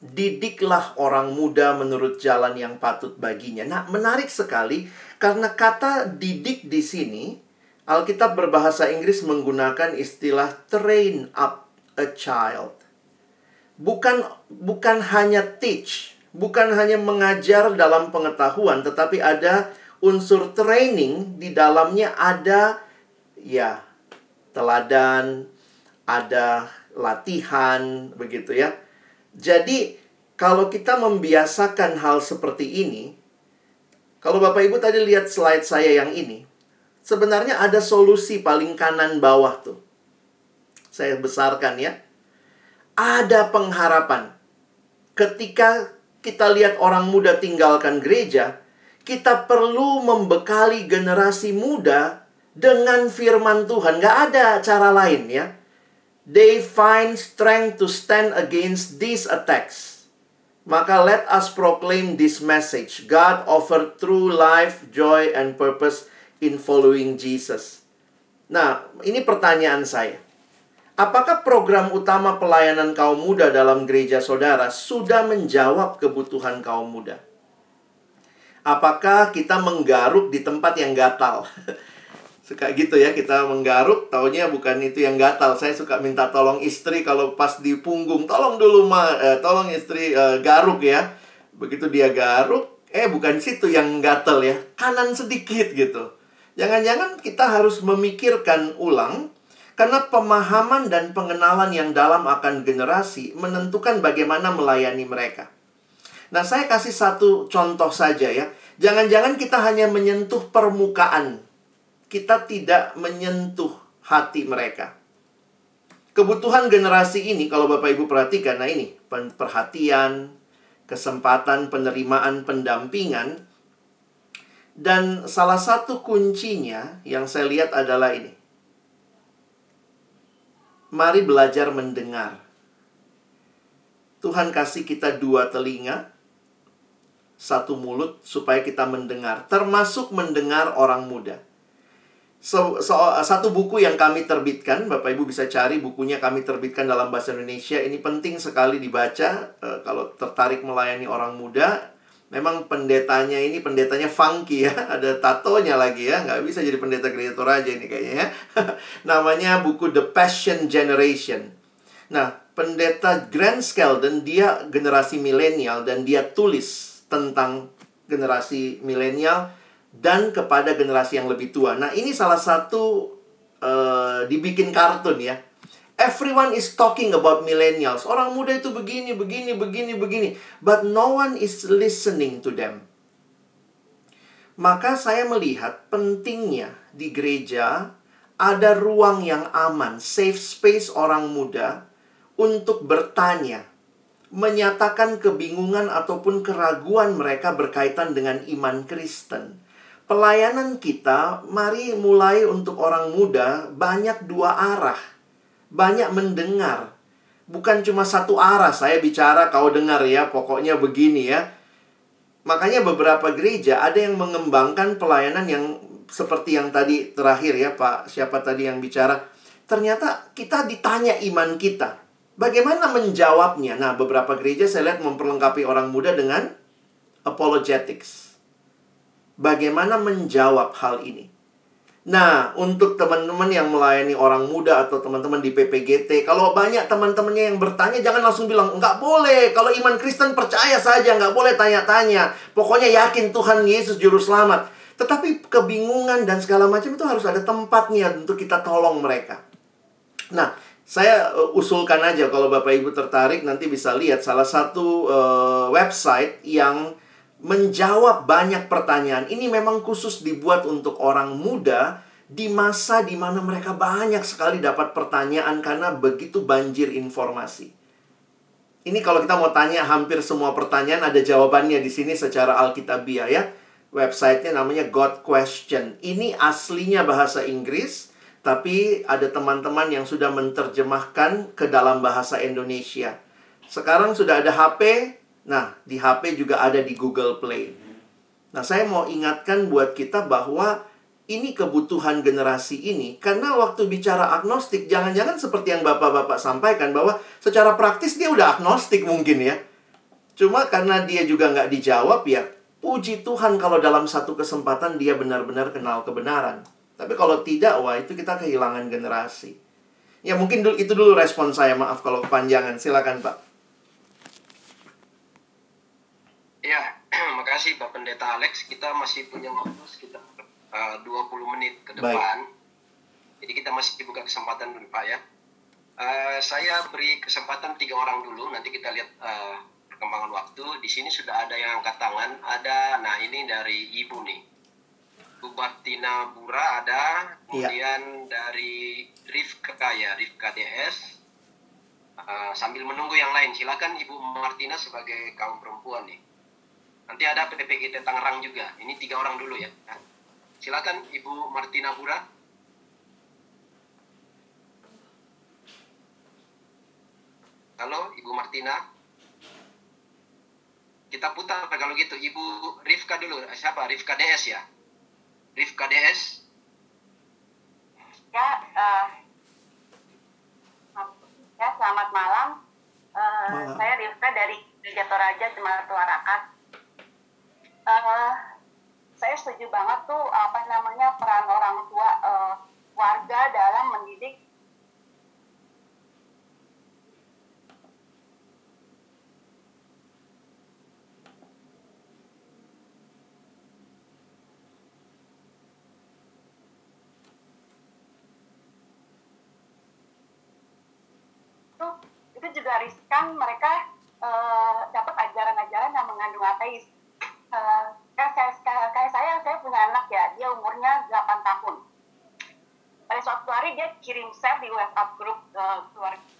Didiklah orang muda menurut jalan yang patut baginya. Nah, menarik sekali karena kata didik di sini Alkitab berbahasa Inggris menggunakan istilah train up a child. Bukan bukan hanya teach, bukan hanya mengajar dalam pengetahuan, tetapi ada unsur training di dalamnya ada ya teladan, ada latihan begitu ya. Jadi kalau kita membiasakan hal seperti ini, kalau Bapak Ibu tadi lihat slide saya yang ini, sebenarnya ada solusi paling kanan bawah tuh. Saya besarkan ya. Ada pengharapan. Ketika kita lihat orang muda tinggalkan gereja, kita perlu membekali generasi muda dengan firman Tuhan. Gak ada cara lain ya. They find strength to stand against these attacks. Maka let us proclaim this message. God offer true life, joy, and purpose in following Jesus. Nah, ini pertanyaan saya. Apakah program utama pelayanan kaum muda dalam gereja saudara sudah menjawab kebutuhan kaum muda? Apakah kita menggaruk di tempat yang gatal? suka gitu ya kita menggaruk taunya bukan itu yang gatal saya suka minta tolong istri kalau pas di punggung tolong dulu ma eh, tolong istri eh, garuk ya begitu dia garuk eh bukan situ yang gatal ya kanan sedikit gitu jangan-jangan kita harus memikirkan ulang karena pemahaman dan pengenalan yang dalam akan generasi menentukan bagaimana melayani mereka nah saya kasih satu contoh saja ya jangan-jangan kita hanya menyentuh permukaan kita tidak menyentuh hati mereka. Kebutuhan generasi ini, kalau Bapak Ibu perhatikan, nah ini, perhatian, kesempatan penerimaan pendampingan, dan salah satu kuncinya yang saya lihat adalah ini. Mari belajar mendengar. Tuhan kasih kita dua telinga, satu mulut supaya kita mendengar, termasuk mendengar orang muda. So, so, satu buku yang kami terbitkan, Bapak Ibu bisa cari bukunya kami terbitkan dalam bahasa Indonesia. Ini penting sekali dibaca uh, kalau tertarik melayani orang muda. Memang pendetanya ini pendetanya funky ya, ada tatonya lagi ya, nggak bisa jadi pendeta gereja Toraja ini kayaknya ya. Namanya buku The Passion Generation. Nah, pendeta Grant Skeldon dia generasi milenial dan dia tulis tentang generasi milenial dan kepada generasi yang lebih tua. Nah, ini salah satu uh, dibikin kartun ya. Everyone is talking about millennials. Orang muda itu begini, begini, begini, begini. But no one is listening to them. Maka saya melihat pentingnya di gereja ada ruang yang aman, safe space orang muda untuk bertanya, menyatakan kebingungan ataupun keraguan mereka berkaitan dengan iman Kristen pelayanan kita, mari mulai untuk orang muda banyak dua arah. Banyak mendengar. Bukan cuma satu arah, saya bicara kau dengar ya, pokoknya begini ya. Makanya beberapa gereja ada yang mengembangkan pelayanan yang seperti yang tadi terakhir ya Pak, siapa tadi yang bicara. Ternyata kita ditanya iman kita. Bagaimana menjawabnya? Nah, beberapa gereja saya lihat memperlengkapi orang muda dengan apologetics bagaimana menjawab hal ini. Nah, untuk teman-teman yang melayani orang muda atau teman-teman di PPGT, kalau banyak teman-temannya yang bertanya, jangan langsung bilang, nggak boleh. Kalau iman Kristen percaya saja, nggak boleh tanya-tanya. Pokoknya yakin Tuhan Yesus Juru Selamat. Tetapi kebingungan dan segala macam itu harus ada tempatnya untuk kita tolong mereka. Nah, saya uh, usulkan aja kalau Bapak Ibu tertarik nanti bisa lihat salah satu uh, website yang menjawab banyak pertanyaan. Ini memang khusus dibuat untuk orang muda di masa di mana mereka banyak sekali dapat pertanyaan karena begitu banjir informasi. Ini kalau kita mau tanya hampir semua pertanyaan ada jawabannya di sini secara alkitabiah ya. Websitenya namanya God Question. Ini aslinya bahasa Inggris, tapi ada teman-teman yang sudah menerjemahkan ke dalam bahasa Indonesia. Sekarang sudah ada HP, Nah, di HP juga ada di Google Play. Nah, saya mau ingatkan buat kita bahwa ini kebutuhan generasi ini karena waktu bicara agnostik jangan-jangan seperti yang Bapak-bapak sampaikan bahwa secara praktis dia udah agnostik mungkin ya. Cuma karena dia juga nggak dijawab ya, puji Tuhan kalau dalam satu kesempatan dia benar-benar kenal kebenaran. Tapi kalau tidak, wah itu kita kehilangan generasi. Ya mungkin itu dulu respon saya, maaf kalau kepanjangan. Silakan Pak. Ya, makasih Pak Pendeta Alex. Kita masih punya waktu sekitar uh, 20 menit ke depan. Baik. Jadi kita masih buka kesempatan dulu Pak ya. Uh, saya beri kesempatan tiga orang dulu, nanti kita lihat uh, perkembangan waktu. Di sini sudah ada yang angkat tangan, ada, nah ini dari Ibu nih. Bu Batina Bura ada, kemudian ya. dari Rifka ya, Rifka DS. Uh, sambil menunggu yang lain, silakan Ibu Martina sebagai kaum perempuan nih. Nanti ada PPGT Tangerang juga. Ini tiga orang dulu ya. Silakan Ibu Martina Bura. Halo, Ibu Martina. Kita putar kalau gitu. Ibu Rifka dulu. Siapa? Rifka DS ya? Rifka DS. Ya, uh, ya selamat malam. Uh, malam. Saya Rifka dari Gereja Toraja Jemaat Warakat. Uh, saya setuju banget tuh apa namanya peran orang tua uh, warga dalam mendidik itu juga riskan mereka uh, dapat ajaran-ajaran yang mengandung ateis. Uh, kayak, saya, kayak saya, saya punya anak ya, dia umurnya 8 tahun. Pada suatu hari dia kirim share di WhatsApp grup uh, keluarga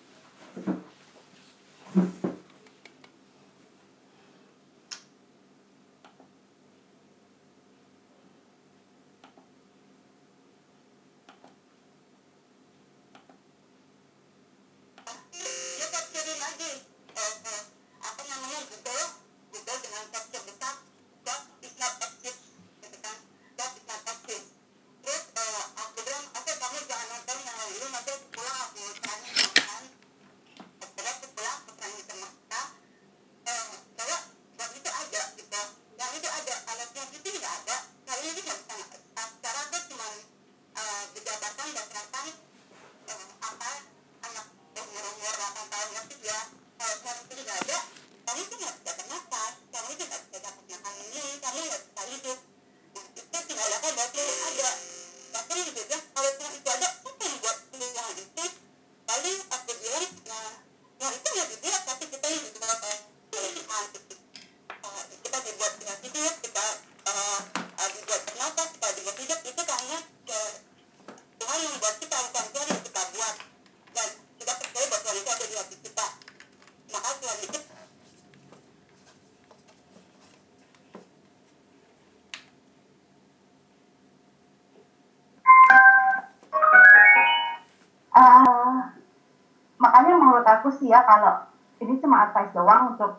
sih ya kalau ini cuma advice doang untuk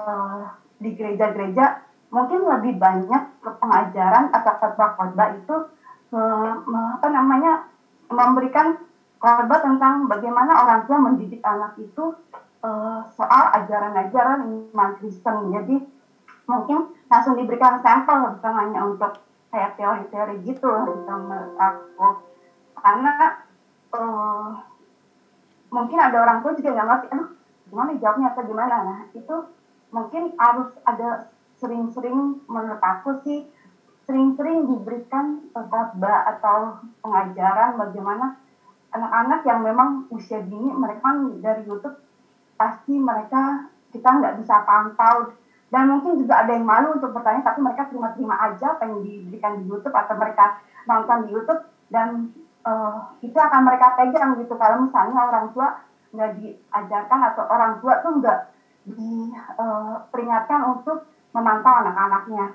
uh, di gereja-gereja mungkin lebih banyak pengajaran atau khotbah-khotbah itu uh, apa namanya memberikan khotbah tentang bagaimana orang tua mendidik anak itu uh, soal ajaran-ajaran iman Kristen. Jadi mungkin langsung diberikan sampel bukan hanya untuk kayak teori-teori gitu menurut aku karena uh, mungkin ada orang tua juga nggak ngerti, aduh gimana jawabnya atau gimana. Nah itu mungkin harus ada sering-sering menurut aku sih sering-sering diberikan khotbah atau pengajaran bagaimana anak-anak yang memang usia dini mereka dari YouTube pasti mereka kita nggak bisa pantau dan mungkin juga ada yang malu untuk bertanya tapi mereka terima-terima aja yang diberikan di YouTube atau mereka nonton di YouTube dan uh, itu akan mereka pegang gitu. Kalau misalnya orang tua nggak diajarkan atau orang tua tuh nggak diperingatkan uh, untuk memantau anak-anaknya.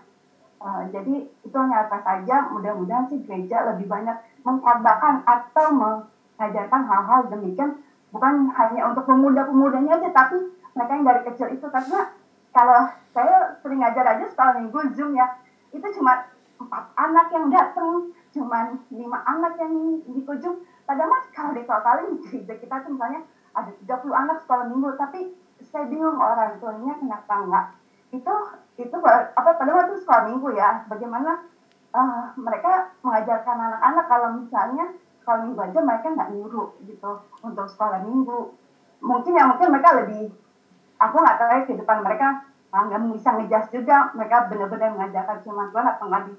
Uh, jadi itu hanya apa saja. Mudah-mudahan sih gereja lebih banyak mengkhotbahkan atau mengajarkan hal-hal demikian. Bukan hanya untuk pemuda-pemudanya aja tapi mereka yang dari kecil itu. Karena kalau saya sering ngajar aja sekolah minggu zoom ya itu cuma empat anak yang datang cuma lima anak yang di ujung padahal kalau di gereja kita tuh misalnya ada 30 anak sekolah minggu. Tapi saya bingung orang tuanya kenapa enggak. Itu itu apa padahal itu sekolah minggu ya bagaimana uh, mereka mengajarkan anak-anak kalau misalnya sekolah minggu aja mereka nggak nyuruh gitu untuk sekolah minggu. Mungkin ya mungkin mereka lebih aku nggak tahu ya kehidupan mereka nggak bisa ngejas juga mereka benar-benar mengajarkan cuma Tuhan atau nggak di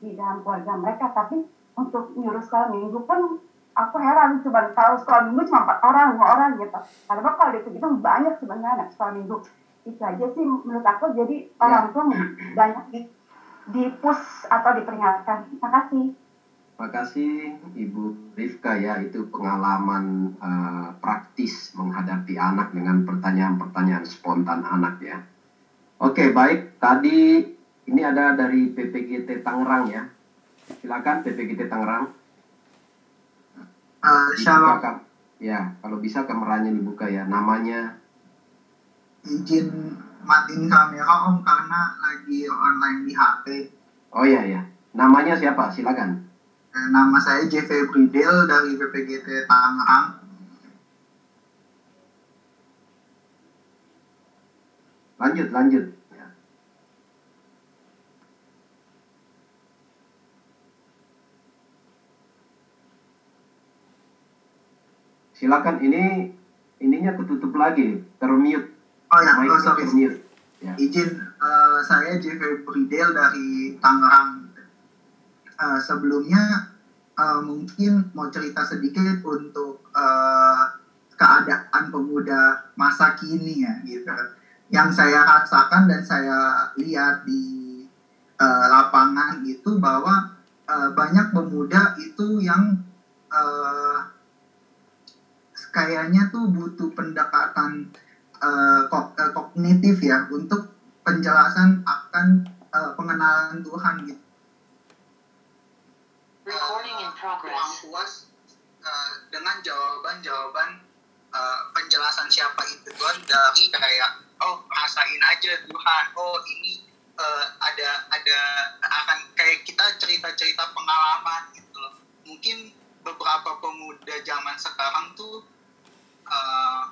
di dalam keluarga mereka. Tapi untuk nyuruh sekolah minggu pun aku heran cuma kalau sekolah minggu cuma empat orang dua orang gitu. Padahal kalau itu banyak sebenarnya anak sekolah minggu. Itu aja sih menurut aku. Jadi orang tua banyak di di push atau diperingatkan. Terima kasih. Terima kasih Ibu Rifka ya, itu pengalaman uh, praktis menghadapi anak dengan pertanyaan-pertanyaan spontan anak ya. Oke, baik. Tadi ini ada dari PPGT Tangerang ya. Silakan PPGT Tangerang. Uh, shalom. Dibuka, ya, kalau bisa kameranya dibuka ya. Namanya izin matiin kamera Om karena lagi online di HP. Oh iya ya. Namanya siapa? Silakan. Eh, nama saya JV Bridel dari PPGT Tangerang. Lanjut, lanjut. Ya. Silakan ini ininya ketutup lagi, termute. Oh ya, oh, sorry. Termute. Ya. Izin, uh, saya JV Bridel dari Tangerang. Uh, sebelumnya uh, mungkin mau cerita sedikit untuk uh, keadaan pemuda masa kini ya gitu yang saya rasakan dan saya lihat di uh, lapangan itu bahwa uh, banyak pemuda itu yang uh, kayaknya tuh butuh pendekatan uh, kognitif ya untuk penjelasan akan uh, pengenalan Tuhan gitu Recording in progress. puas uh, dengan jawaban-jawaban uh, penjelasan siapa itu Tuhan dari kayak oh rasain aja Tuhan. Oh ini uh, ada ada akan kayak kita cerita-cerita pengalaman gitu loh. Mungkin beberapa pemuda zaman sekarang tuh uh,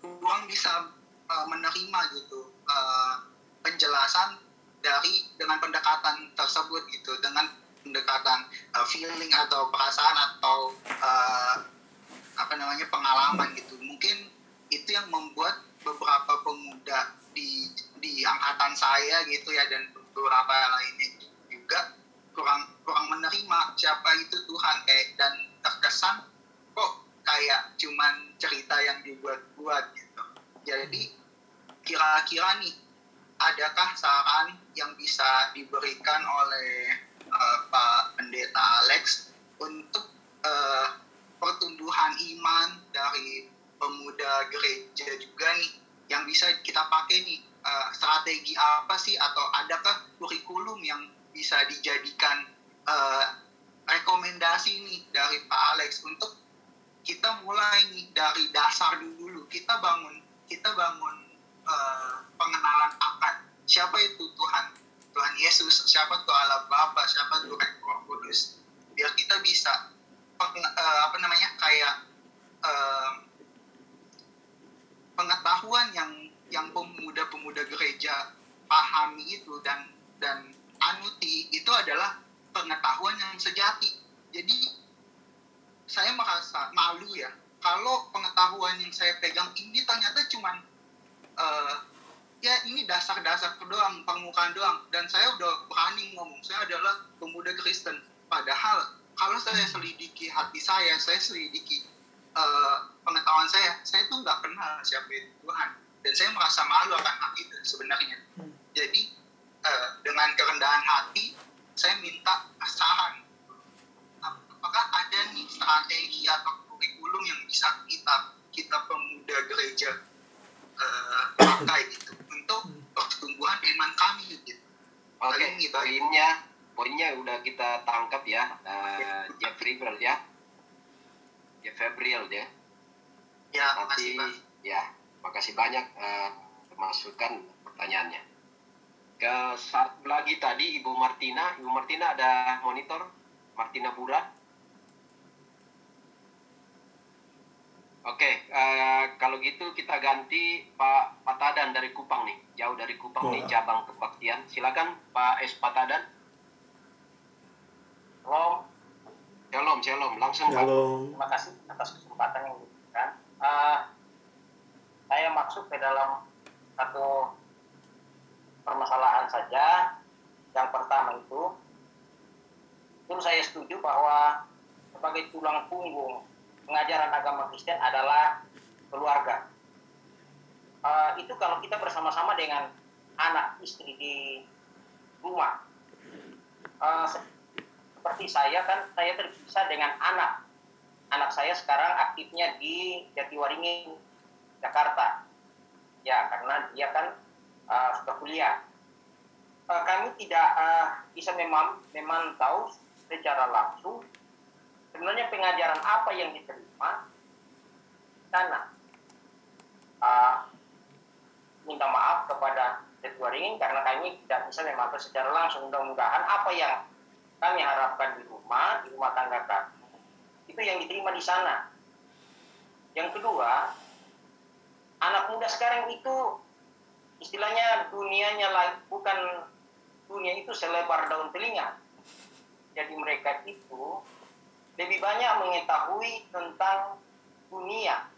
kurang bisa uh, menerima gitu uh, penjelasan dari dengan pendekatan tersebut gitu. Dengan pendekatan uh, feeling atau perasaan ya dan ganti Pak Patadan dari Kupang nih, jauh dari Kupang oh. nih cabang kebaktian. Silakan Pak S Patadan. Shalom. Shalom, shalom. Langsung shalom. Pak. Terima kasih atas kesempatan yang diberikan. Uh, saya masuk ke dalam satu permasalahan saja. Yang pertama itu, itu saya setuju bahwa sebagai tulang punggung pengajaran agama Kristen adalah keluarga. Uh, itu kalau kita bersama-sama dengan anak istri di rumah. Uh, seperti saya kan, saya terpisah dengan anak. Anak saya sekarang aktifnya di Jatiwaringin, Jakarta. Ya, karena dia kan uh, sudah kuliah. Uh, kami tidak uh, bisa memang memantau secara langsung sebenarnya pengajaran apa yang diterima sana. Uh, minta maaf kepada Ketua Ringin karena kami tidak bisa memantau secara langsung. Mudah-mudahan apa yang kami harapkan di rumah, di rumah tangga kami, itu yang diterima di sana. Yang kedua, anak muda sekarang itu istilahnya dunianya bukan dunia itu selebar daun telinga. Jadi mereka itu lebih banyak mengetahui tentang dunia,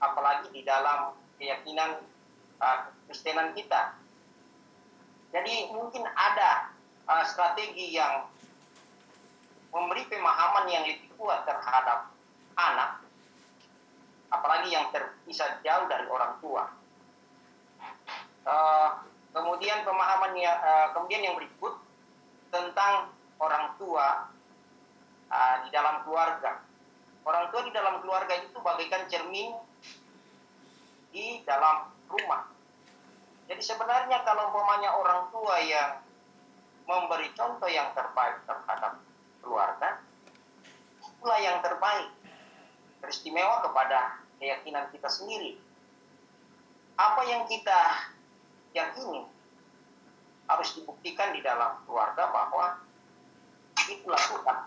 apalagi di dalam keyakinan uh, kita. Jadi mungkin ada uh, strategi yang memberi pemahaman yang lebih kuat terhadap anak, apalagi yang terpisah jauh dari orang tua. Uh, kemudian pemahaman uh, kemudian yang berikut tentang orang tua uh, di dalam keluarga. Orang tua di dalam keluarga itu bagaikan cermin di dalam rumah. Jadi sebenarnya kalau umpamanya orang tua yang memberi contoh yang terbaik terhadap keluarga, itulah yang terbaik. Beristimewa kepada keyakinan kita sendiri. Apa yang kita yakini harus dibuktikan di dalam keluarga bahwa itulah Tuhan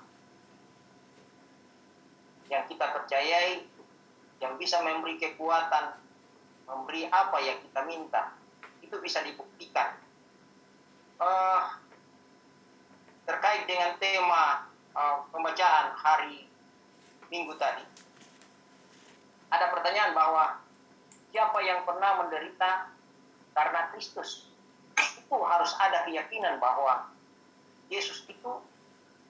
yang kita percayai yang bisa memberi kekuatan memberi apa yang kita minta. Itu bisa dibuktikan. Uh, terkait dengan tema uh, pembacaan hari minggu tadi ada pertanyaan bahwa siapa yang pernah menderita karena Kristus? Itu harus ada keyakinan bahwa Yesus itu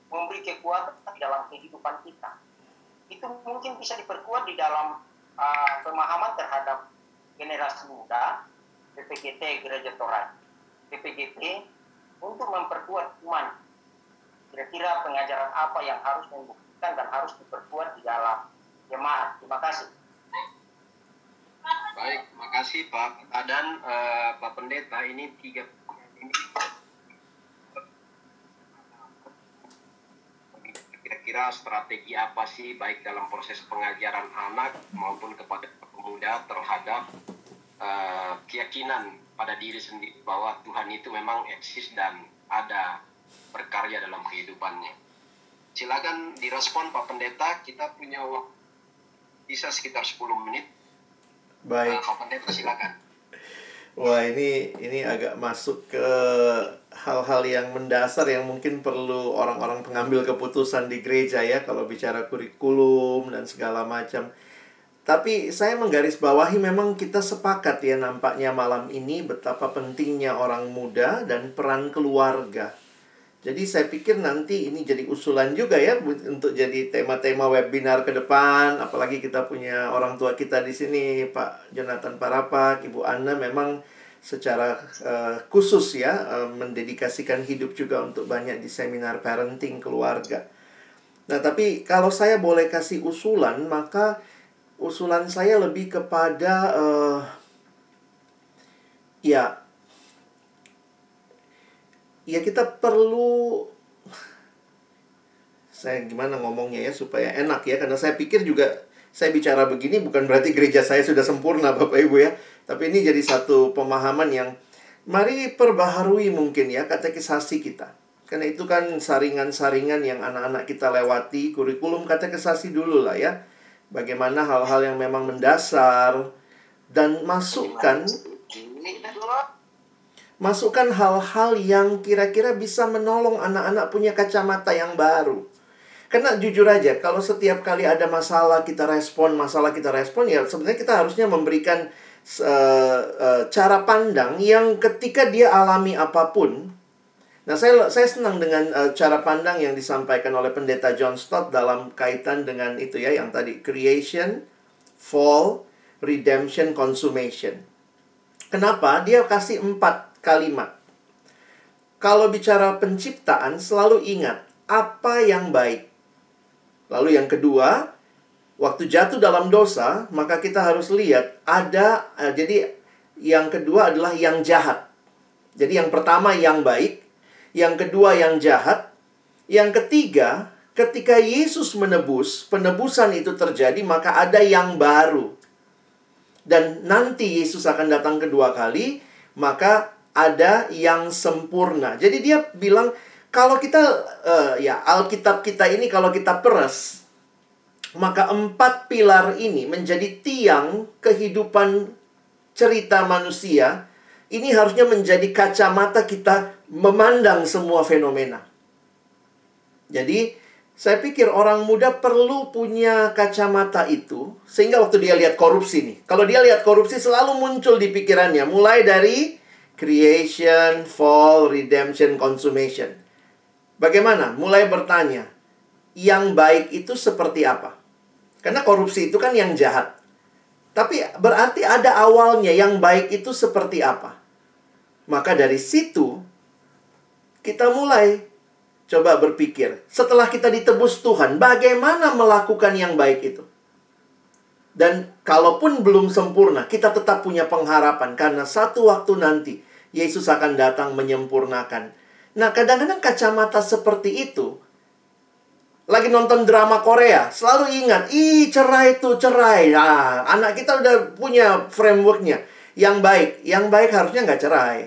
memberi kekuatan dalam kehidupan kita. Itu mungkin bisa diperkuat di dalam uh, pemahaman terhadap generasi muda PPGT Gereja Torah PPGT untuk memperkuat iman. Kira-kira pengajaran apa yang harus membuktikan dan harus diperkuat di dalam? Jemaat terima kasih. Baik terima kasih Pak dan uh, Pak Pendeta. Ini tiga kira-kira strategi apa sih baik dalam proses pengajaran anak maupun kepada pemuda terhadap uh, keyakinan pada diri sendiri bahwa Tuhan itu memang eksis dan ada berkarya dalam kehidupannya. Silakan direspon Pak Pendeta, kita punya waktu bisa sekitar 10 menit. Baik. Uh, Pak Pendeta silakan. Wah ini ini agak masuk ke hal-hal yang mendasar yang mungkin perlu orang-orang pengambil keputusan di gereja ya kalau bicara kurikulum dan segala macam. Tapi saya menggarisbawahi memang kita sepakat ya nampaknya malam ini betapa pentingnya orang muda dan peran keluarga. Jadi saya pikir nanti ini jadi usulan juga ya untuk jadi tema-tema webinar ke depan. Apalagi kita punya orang tua kita di sini, Pak Jonathan Parapak, Ibu Anna memang secara uh, khusus ya uh, mendedikasikan hidup juga untuk banyak di seminar parenting keluarga. Nah, tapi kalau saya boleh kasih usulan, maka usulan saya lebih kepada uh, ya ya kita perlu saya gimana ngomongnya ya supaya enak ya karena saya pikir juga saya bicara begini bukan berarti gereja saya sudah sempurna Bapak Ibu ya. Tapi ini jadi satu pemahaman yang mari perbaharui mungkin ya katekisasi kita. Karena itu kan saringan-saringan yang anak-anak kita lewati kurikulum katekisasi dulu lah ya bagaimana hal-hal yang memang mendasar dan masukkan masukkan hal-hal yang kira-kira bisa menolong anak-anak punya kacamata yang baru. Karena jujur aja, kalau setiap kali ada masalah kita respon, masalah kita respon, ya sebenarnya kita harusnya memberikan uh, uh, cara pandang yang ketika dia alami apa pun, Nah, saya saya senang dengan uh, cara pandang yang disampaikan oleh pendeta John Stott dalam kaitan dengan itu ya yang tadi creation, fall, redemption, consummation. Kenapa? Dia kasih empat kalimat. Kalau bicara penciptaan, selalu ingat apa yang baik. Lalu yang kedua, waktu jatuh dalam dosa, maka kita harus lihat ada uh, jadi yang kedua adalah yang jahat. Jadi yang pertama yang baik, yang kedua yang jahat, yang ketiga ketika Yesus menebus, penebusan itu terjadi maka ada yang baru. Dan nanti Yesus akan datang kedua kali, maka ada yang sempurna. Jadi dia bilang kalau kita uh, ya Alkitab kita ini kalau kita peres maka empat pilar ini menjadi tiang kehidupan cerita manusia ini harusnya menjadi kacamata kita memandang semua fenomena. Jadi, saya pikir orang muda perlu punya kacamata itu sehingga waktu dia lihat korupsi nih. Kalau dia lihat korupsi selalu muncul di pikirannya mulai dari creation, fall, redemption, consummation. Bagaimana? Mulai bertanya, yang baik itu seperti apa? Karena korupsi itu kan yang jahat. Tapi berarti ada awalnya yang baik itu seperti apa? Maka dari situ kita mulai coba berpikir, setelah kita ditebus Tuhan, bagaimana melakukan yang baik itu? Dan kalaupun belum sempurna, kita tetap punya pengharapan karena satu waktu nanti Yesus akan datang menyempurnakan. Nah, kadang-kadang kacamata seperti itu lagi nonton drama Korea, selalu ingat, ih cerai itu cerai. Nah, anak kita udah punya frameworknya. Yang baik, yang baik harusnya nggak cerai.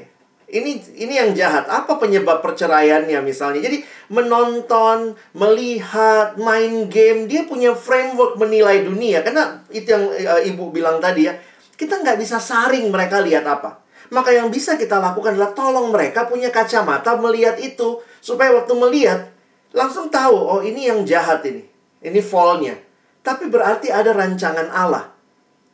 Ini ini yang jahat. Apa penyebab perceraiannya misalnya? Jadi menonton, melihat, main game, dia punya framework menilai dunia. Karena itu yang uh, ibu bilang tadi ya, kita nggak bisa saring mereka lihat apa. Maka yang bisa kita lakukan adalah tolong mereka punya kacamata melihat itu supaya waktu melihat langsung tahu oh ini yang jahat ini. Ini fallnya. Tapi berarti ada rancangan Allah.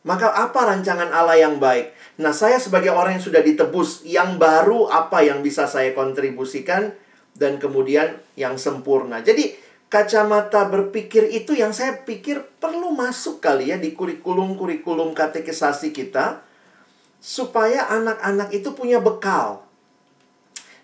Maka apa rancangan Allah yang baik? Nah, saya sebagai orang yang sudah ditebus, yang baru apa yang bisa saya kontribusikan dan kemudian yang sempurna. Jadi, kacamata berpikir itu yang saya pikir perlu masuk kali ya di kurikulum-kurikulum katekisasi kita supaya anak-anak itu punya bekal.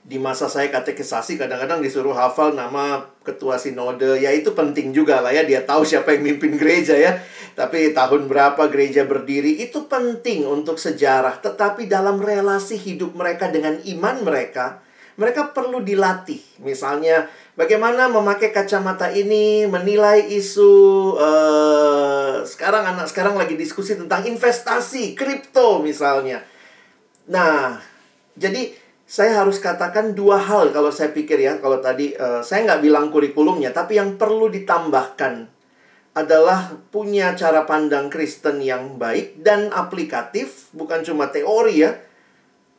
Di masa saya katekisasi kadang-kadang disuruh hafal nama ketua sinode, ya itu penting juga lah ya, dia tahu siapa yang mimpin gereja ya. Tapi tahun berapa gereja berdiri itu penting untuk sejarah, tetapi dalam relasi hidup mereka dengan iman mereka, mereka perlu dilatih. Misalnya, bagaimana memakai kacamata ini menilai isu uh, sekarang anak sekarang lagi diskusi tentang investasi kripto misalnya. Nah, jadi saya harus katakan dua hal kalau saya pikir ya. Kalau tadi uh, saya nggak bilang kurikulumnya, tapi yang perlu ditambahkan adalah punya cara pandang Kristen yang baik dan aplikatif, bukan cuma teori ya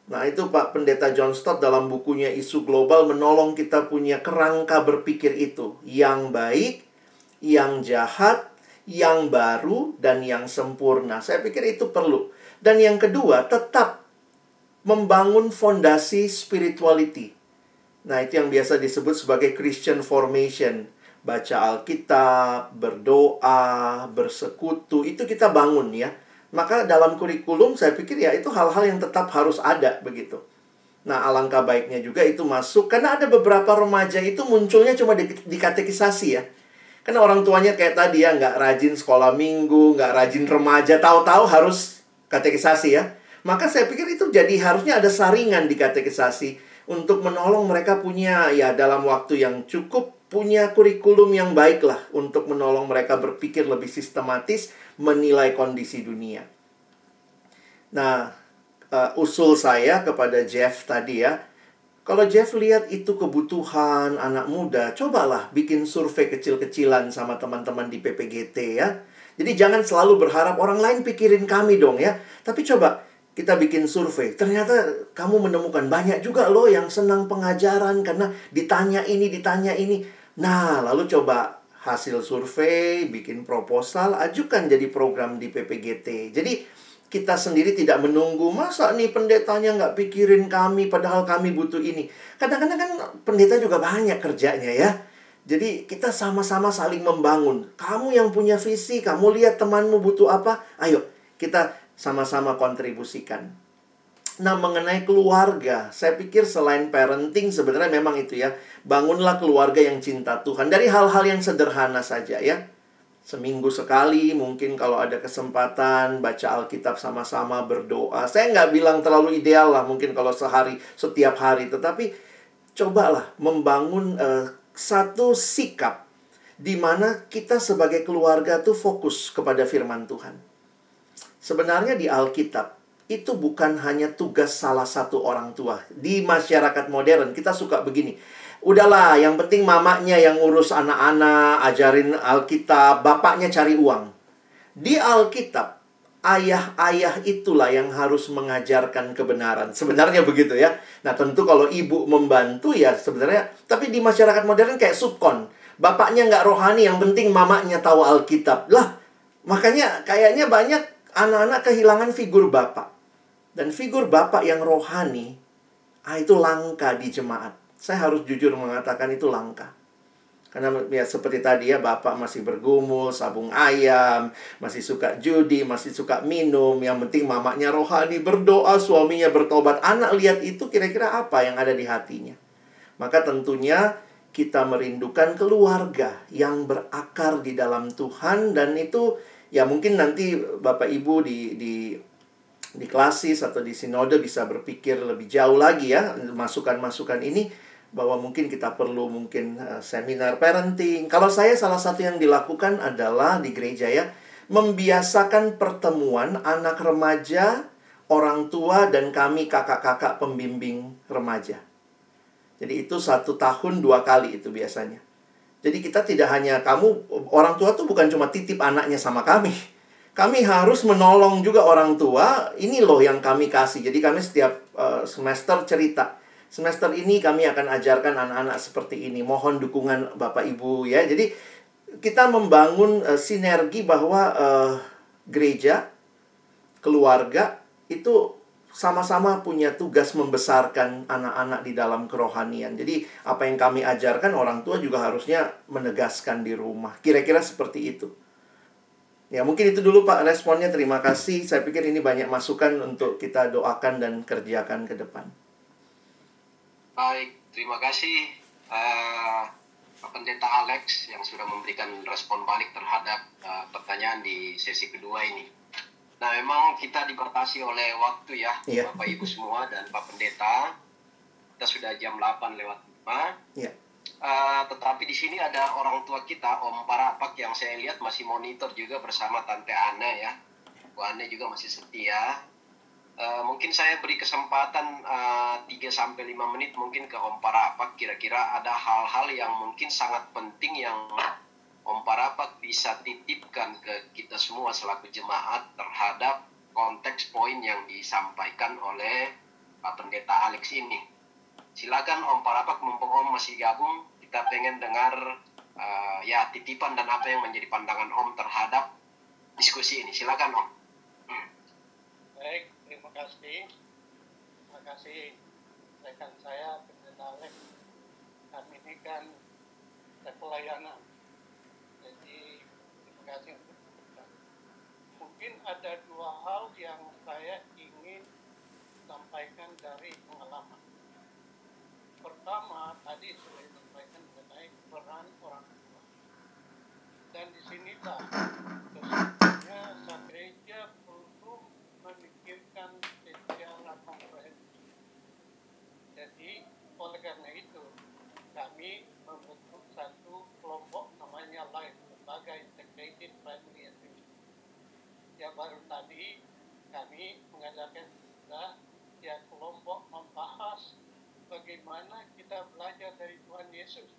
Nah, itu Pak Pendeta John Stott dalam bukunya Isu Global menolong kita punya kerangka berpikir itu. Yang baik, yang jahat, yang baru, dan yang sempurna. Saya pikir itu perlu. Dan yang kedua, tetap membangun fondasi spirituality. Nah, itu yang biasa disebut sebagai Christian formation. Baca Alkitab, berdoa, bersekutu, itu kita bangun ya maka dalam kurikulum saya pikir ya itu hal-hal yang tetap harus ada begitu. Nah, alangkah baiknya juga itu masuk karena ada beberapa remaja itu munculnya cuma di, di katekisasi ya. Karena orang tuanya kayak tadi ya nggak rajin sekolah minggu, nggak rajin remaja, tahu-tahu harus katekisasi ya. Maka saya pikir itu jadi harusnya ada saringan di katekisasi untuk menolong mereka punya ya dalam waktu yang cukup punya kurikulum yang baik lah untuk menolong mereka berpikir lebih sistematis menilai kondisi dunia. Nah, uh, usul saya kepada Jeff tadi ya, kalau Jeff lihat itu kebutuhan anak muda, cobalah bikin survei kecil-kecilan sama teman-teman di PPGT ya. Jadi jangan selalu berharap orang lain pikirin kami dong ya. Tapi coba kita bikin survei. Ternyata kamu menemukan banyak juga loh yang senang pengajaran karena ditanya ini, ditanya ini. Nah, lalu coba hasil survei, bikin proposal, ajukan jadi program di PPGT. Jadi, kita sendiri tidak menunggu masa nih pendetanya nggak pikirin kami padahal kami butuh ini kadang-kadang kan pendeta juga banyak kerjanya ya jadi kita sama-sama saling membangun kamu yang punya visi kamu lihat temanmu butuh apa ayo kita sama-sama kontribusikan Nah, mengenai keluarga, saya pikir selain parenting sebenarnya memang itu ya, bangunlah keluarga yang cinta Tuhan dari hal-hal yang sederhana saja ya. Seminggu sekali mungkin kalau ada kesempatan baca Alkitab sama-sama berdoa. Saya nggak bilang terlalu ideal lah mungkin kalau sehari setiap hari, tetapi cobalah membangun uh, satu sikap di mana kita sebagai keluarga tuh fokus kepada firman Tuhan. Sebenarnya di Alkitab itu bukan hanya tugas salah satu orang tua. Di masyarakat modern kita suka begini. Udahlah, yang penting mamanya yang ngurus anak-anak, ajarin Alkitab, bapaknya cari uang. Di Alkitab, ayah-ayah itulah yang harus mengajarkan kebenaran. Sebenarnya begitu ya. Nah, tentu kalau ibu membantu ya sebenarnya, tapi di masyarakat modern kayak subkon. Bapaknya nggak rohani, yang penting mamanya tahu Alkitab. Lah, makanya kayaknya banyak anak-anak kehilangan figur bapak. Dan figur bapak yang rohani, ah itu langka di jemaat. Saya harus jujur mengatakan itu langka. Karena ya seperti tadi ya, bapak masih bergumul, sabung ayam, masih suka judi, masih suka minum. Yang penting mamanya rohani, berdoa, suaminya bertobat. Anak lihat itu kira-kira apa yang ada di hatinya. Maka tentunya kita merindukan keluarga yang berakar di dalam Tuhan dan itu ya mungkin nanti Bapak Ibu di di di klasis atau di sinode bisa berpikir lebih jauh lagi ya masukan-masukan ini bahwa mungkin kita perlu mungkin uh, seminar parenting. Kalau saya salah satu yang dilakukan adalah di gereja ya membiasakan pertemuan anak remaja, orang tua dan kami kakak-kakak pembimbing remaja. Jadi itu satu tahun dua kali itu biasanya. Jadi kita tidak hanya kamu orang tua tuh bukan cuma titip anaknya sama kami kami harus menolong juga orang tua. Ini loh yang kami kasih. Jadi kami setiap uh, semester cerita. Semester ini kami akan ajarkan anak-anak seperti ini. Mohon dukungan Bapak Ibu ya. Jadi kita membangun uh, sinergi bahwa uh, gereja, keluarga itu sama-sama punya tugas membesarkan anak-anak di dalam kerohanian. Jadi apa yang kami ajarkan orang tua juga harusnya menegaskan di rumah. Kira-kira seperti itu. Ya, mungkin itu dulu Pak responnya. Terima kasih. Saya pikir ini banyak masukan untuk kita doakan dan kerjakan ke depan. Baik, terima kasih uh, Pendeta Alex yang sudah memberikan respon balik terhadap uh, pertanyaan di sesi kedua ini. Nah, memang kita dibatasi oleh waktu ya, yeah. Bapak Ibu semua dan Pak Pendeta. Kita sudah jam 8 lewat 5. Yeah. Uh, tetapi di sini ada orang tua kita, Om Parapak yang saya lihat masih monitor juga bersama Tante Ana ya. Bu Ana juga masih setia. Uh, mungkin saya beri kesempatan uh, 3 sampai 5 menit mungkin ke Om Parapak kira-kira ada hal-hal yang mungkin sangat penting yang Om Parapak bisa titipkan ke kita semua selaku jemaat terhadap konteks poin yang disampaikan oleh Pak Pendeta Alex ini. Silakan Om Parapak mumpung Om masih gabung, kita pengen dengar uh, ya titipan dan apa yang menjadi pandangan Om terhadap diskusi ini. Silakan Om. Baik, terima kasih. Terima kasih rekan saya Pendeta Alex. Kami ini kan pelayanan. Kasih. Untuk Mungkin ada dua hal yang saya ingin sampaikan dari pengalaman. Pertama tadi sudah disampaikan mengenai peran orang tua. Dan di di sinilah sesungguhnya sang gereja perlu memikirkan secara komprehensif jadi oleh karena itu kami membentuk satu kelompok namanya LIFE lembaga family education yang baru tadi kami mengadakan juga ya kelompok membahas bagaimana kita belajar dari Tuhan Yesus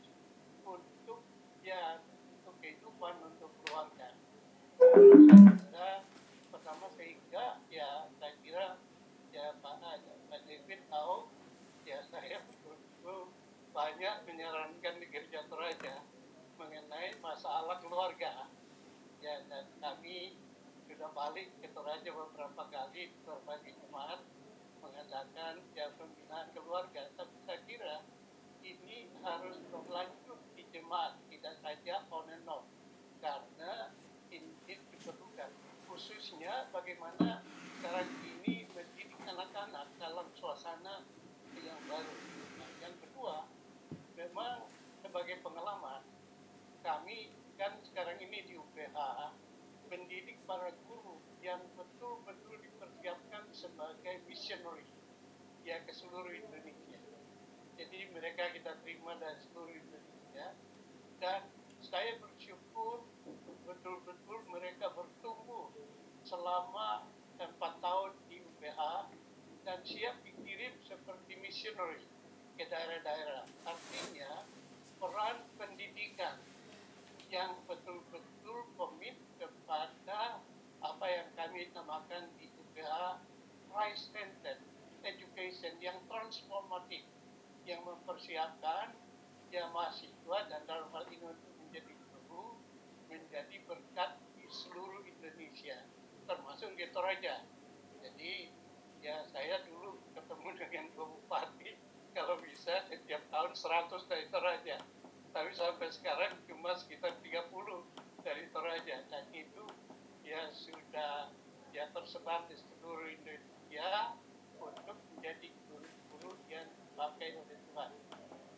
untuk ya untuk kehidupan untuk keluarga. Saya pertama sehingga ya saya kira ya Pak Pak David tahu ya saya betul-betul banyak menyarankan di gereja Toraja mengenai masalah keluarga. Ya dan kami sudah balik ke Toraja beberapa kali berbagi jemaat mengadakan ya pembinaan keluarga. Tapi saya kira ini harus berlanjut di jemaat, tidak saja on and off. Karena ini diperlukan. Khususnya bagaimana sekarang ini mendidik anak-anak dalam suasana yang baru. Nah, yang kedua, memang sebagai pengalaman, kami kan sekarang ini di UPH mendidik para guru yang betul-betul dipersiapkan sebagai missionary ya ke seluruh Indonesia. Jadi mereka kita terima dari seluruh Indonesia dan saya bersyukur betul-betul mereka bertumbuh selama empat tahun di UPH dan siap dikirim seperti missionary ke daerah-daerah. Artinya peran pendidikan yang betul-betul komit kepada apa yang kami namakan di UPH Christ Centered Education yang transformatif yang mempersiapkan ya mahasiswa dan dalam hal ini untuk menjadi guru menjadi berkat di seluruh Indonesia termasuk di Toraja. Jadi ya saya dulu ketemu dengan bupati kalau bisa setiap tahun 100 dari Toraja tapi sampai sekarang cuma sekitar 30 dari Toraja dan itu ya sudah ya tersebar di seluruh Indonesia untuk menjadi guru-guru yang dipakai oleh Tuhan.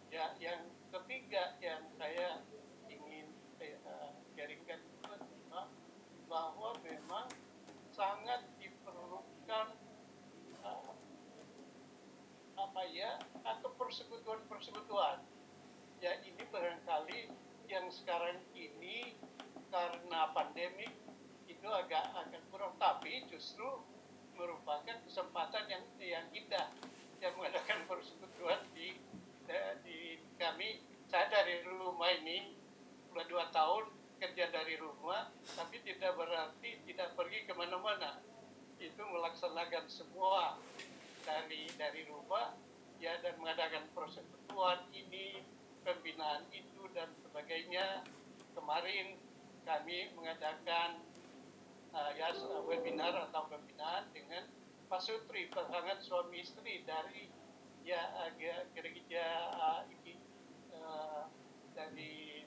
Ya, yang ketiga yang saya ingin uh, jaringkan itu adalah bahwa memang sangat diperlukan uh, apa ya atau persekutuan-persekutuan ya ini barangkali yang sekarang ini karena pandemi itu agak agak kurang tapi justru merupakan kesempatan yang yang indah. Yang mengadakan persekutuan di di kami. Saya dari rumah ini sudah dua tahun kerja dari rumah tapi tidak berarti tidak pergi ke mana-mana. Itu melaksanakan semua dari dari rumah. Ya dan mengadakan persekutuan ini pembinaan itu dan sebagainya. Kemarin kami mengadakan uh, ya webinar atau pembinaan dengan Pak Sutri pasangan suami istri dari ya gereja uh, ini uh, dari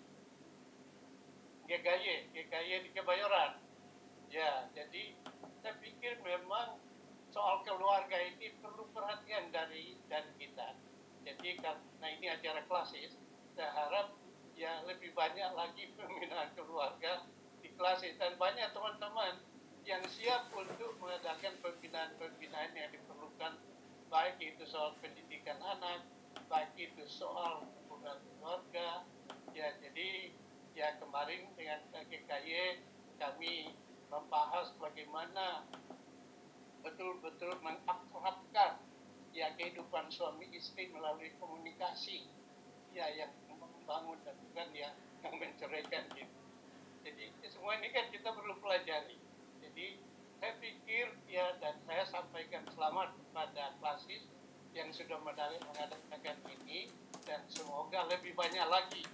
GKY GKY di Kebayoran. Ya jadi saya pikir memang soal keluarga ini perlu perhatian dari dari kita. Jadi karena ini acara klasis saya harap ya lebih banyak lagi pembinaan keluarga di klasis dan banyak teman-teman yang siap untuk mengadakan pembinaan-pembinaan yang diperlukan. Baik itu soal pendidikan anak baik itu soal hubungan keluarga. Ya jadi ya kemarin dengan GKY kami membahas bagaimana betul-betul mengakrabkan ya kehidupan suami istri melalui komunikasi. Ya yang membangun dan bukan ya yang menceraikan gitu. Jadi semua ini kan kita perlu pelajari. Jadi saya pikir ya dan saya sampaikan selamat kepada klasis yang sudah mengadakan ini dan semoga lebih banyak lagi.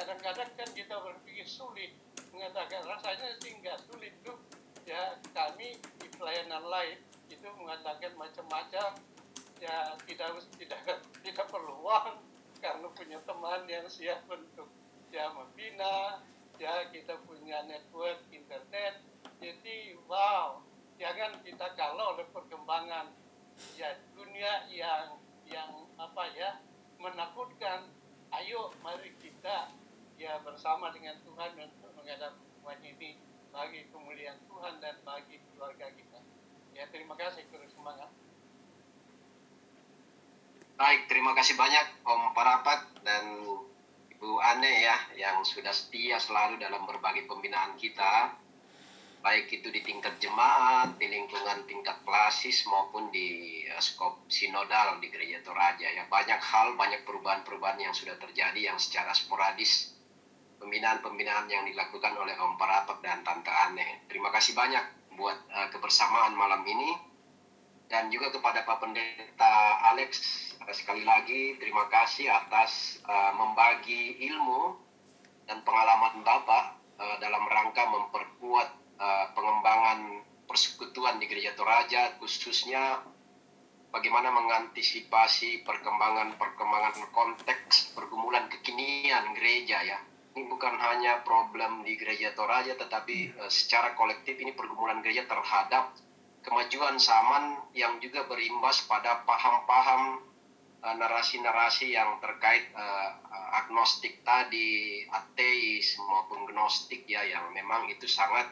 Kadang-kadang kan kita berpikir sulit mengatakan rasanya sih nggak sulit tuh ya kami di pelayanan lain itu mengatakan macam-macam ya tidak tidak tidak perlu uang karena punya teman yang siap untuk ya membina ya kita punya network internet. Jadi wow. Jangan kita kalau oleh perkembangan. Ya dunia yang yang apa ya menakutkan. Ayo mari kita ya bersama dengan Tuhan untuk menghadapi semua ini bagi kemuliaan Tuhan dan bagi keluarga kita. Ya terima kasih terus semangat Baik, terima kasih banyak Om Parapat dan Ibu Ane ya yang sudah setia selalu dalam berbagai pembinaan kita. Baik itu di tingkat jemaat, di lingkungan tingkat klasis maupun di uh, skop sinodal di Gereja Toraja ya. Banyak hal, banyak perubahan-perubahan yang sudah terjadi yang secara sporadis pembinaan-pembinaan yang dilakukan oleh Om Parapat dan Tante Ane. Terima kasih banyak buat uh, kebersamaan malam ini dan juga kepada Pak Pendeta Alex sekali lagi terima kasih atas uh, membagi ilmu dan pengalaman Bapak uh, dalam rangka memperkuat uh, pengembangan persekutuan di gereja Toraja khususnya bagaimana mengantisipasi perkembangan-perkembangan konteks pergumulan kekinian gereja ya. Ini bukan hanya problem di gereja Toraja tetapi secara kolektif ini pergumulan gereja terhadap kemajuan zaman yang juga berimbas pada paham-paham uh, narasi-narasi yang terkait uh, agnostik tadi, ateis maupun gnostik ya yang memang itu sangat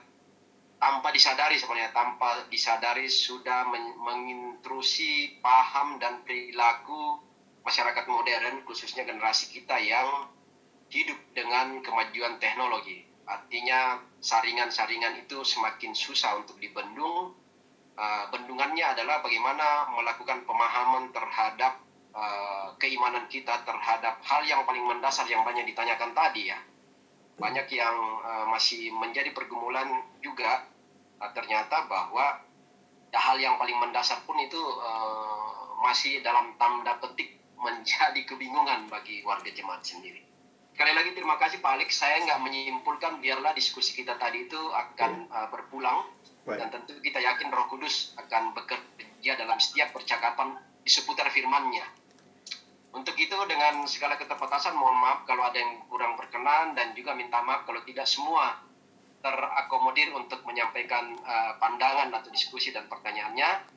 tanpa disadari sebenarnya tanpa disadari sudah men- mengintrusi paham dan perilaku masyarakat modern khususnya generasi kita yang hidup dengan kemajuan teknologi. Artinya saringan-saringan itu semakin susah untuk dibendung. Uh, bendungannya adalah bagaimana melakukan pemahaman terhadap uh, keimanan kita terhadap hal yang paling mendasar yang banyak ditanyakan tadi ya. Banyak yang uh, masih menjadi pergumulan juga uh, ternyata bahwa hal yang paling mendasar pun itu uh, masih dalam tanda petik menjadi kebingungan bagi warga jemaat sendiri. Sekali lagi terima kasih Pak Alex. Saya nggak menyimpulkan, biarlah diskusi kita tadi itu akan uh, berpulang. Baik. Dan tentu kita yakin roh kudus akan bekerja dalam setiap percakapan di seputar firman-Nya. Untuk itu dengan segala keterbatasan mohon maaf kalau ada yang kurang berkenan dan juga minta maaf kalau tidak semua terakomodir untuk menyampaikan uh, pandangan atau diskusi dan pertanyaannya.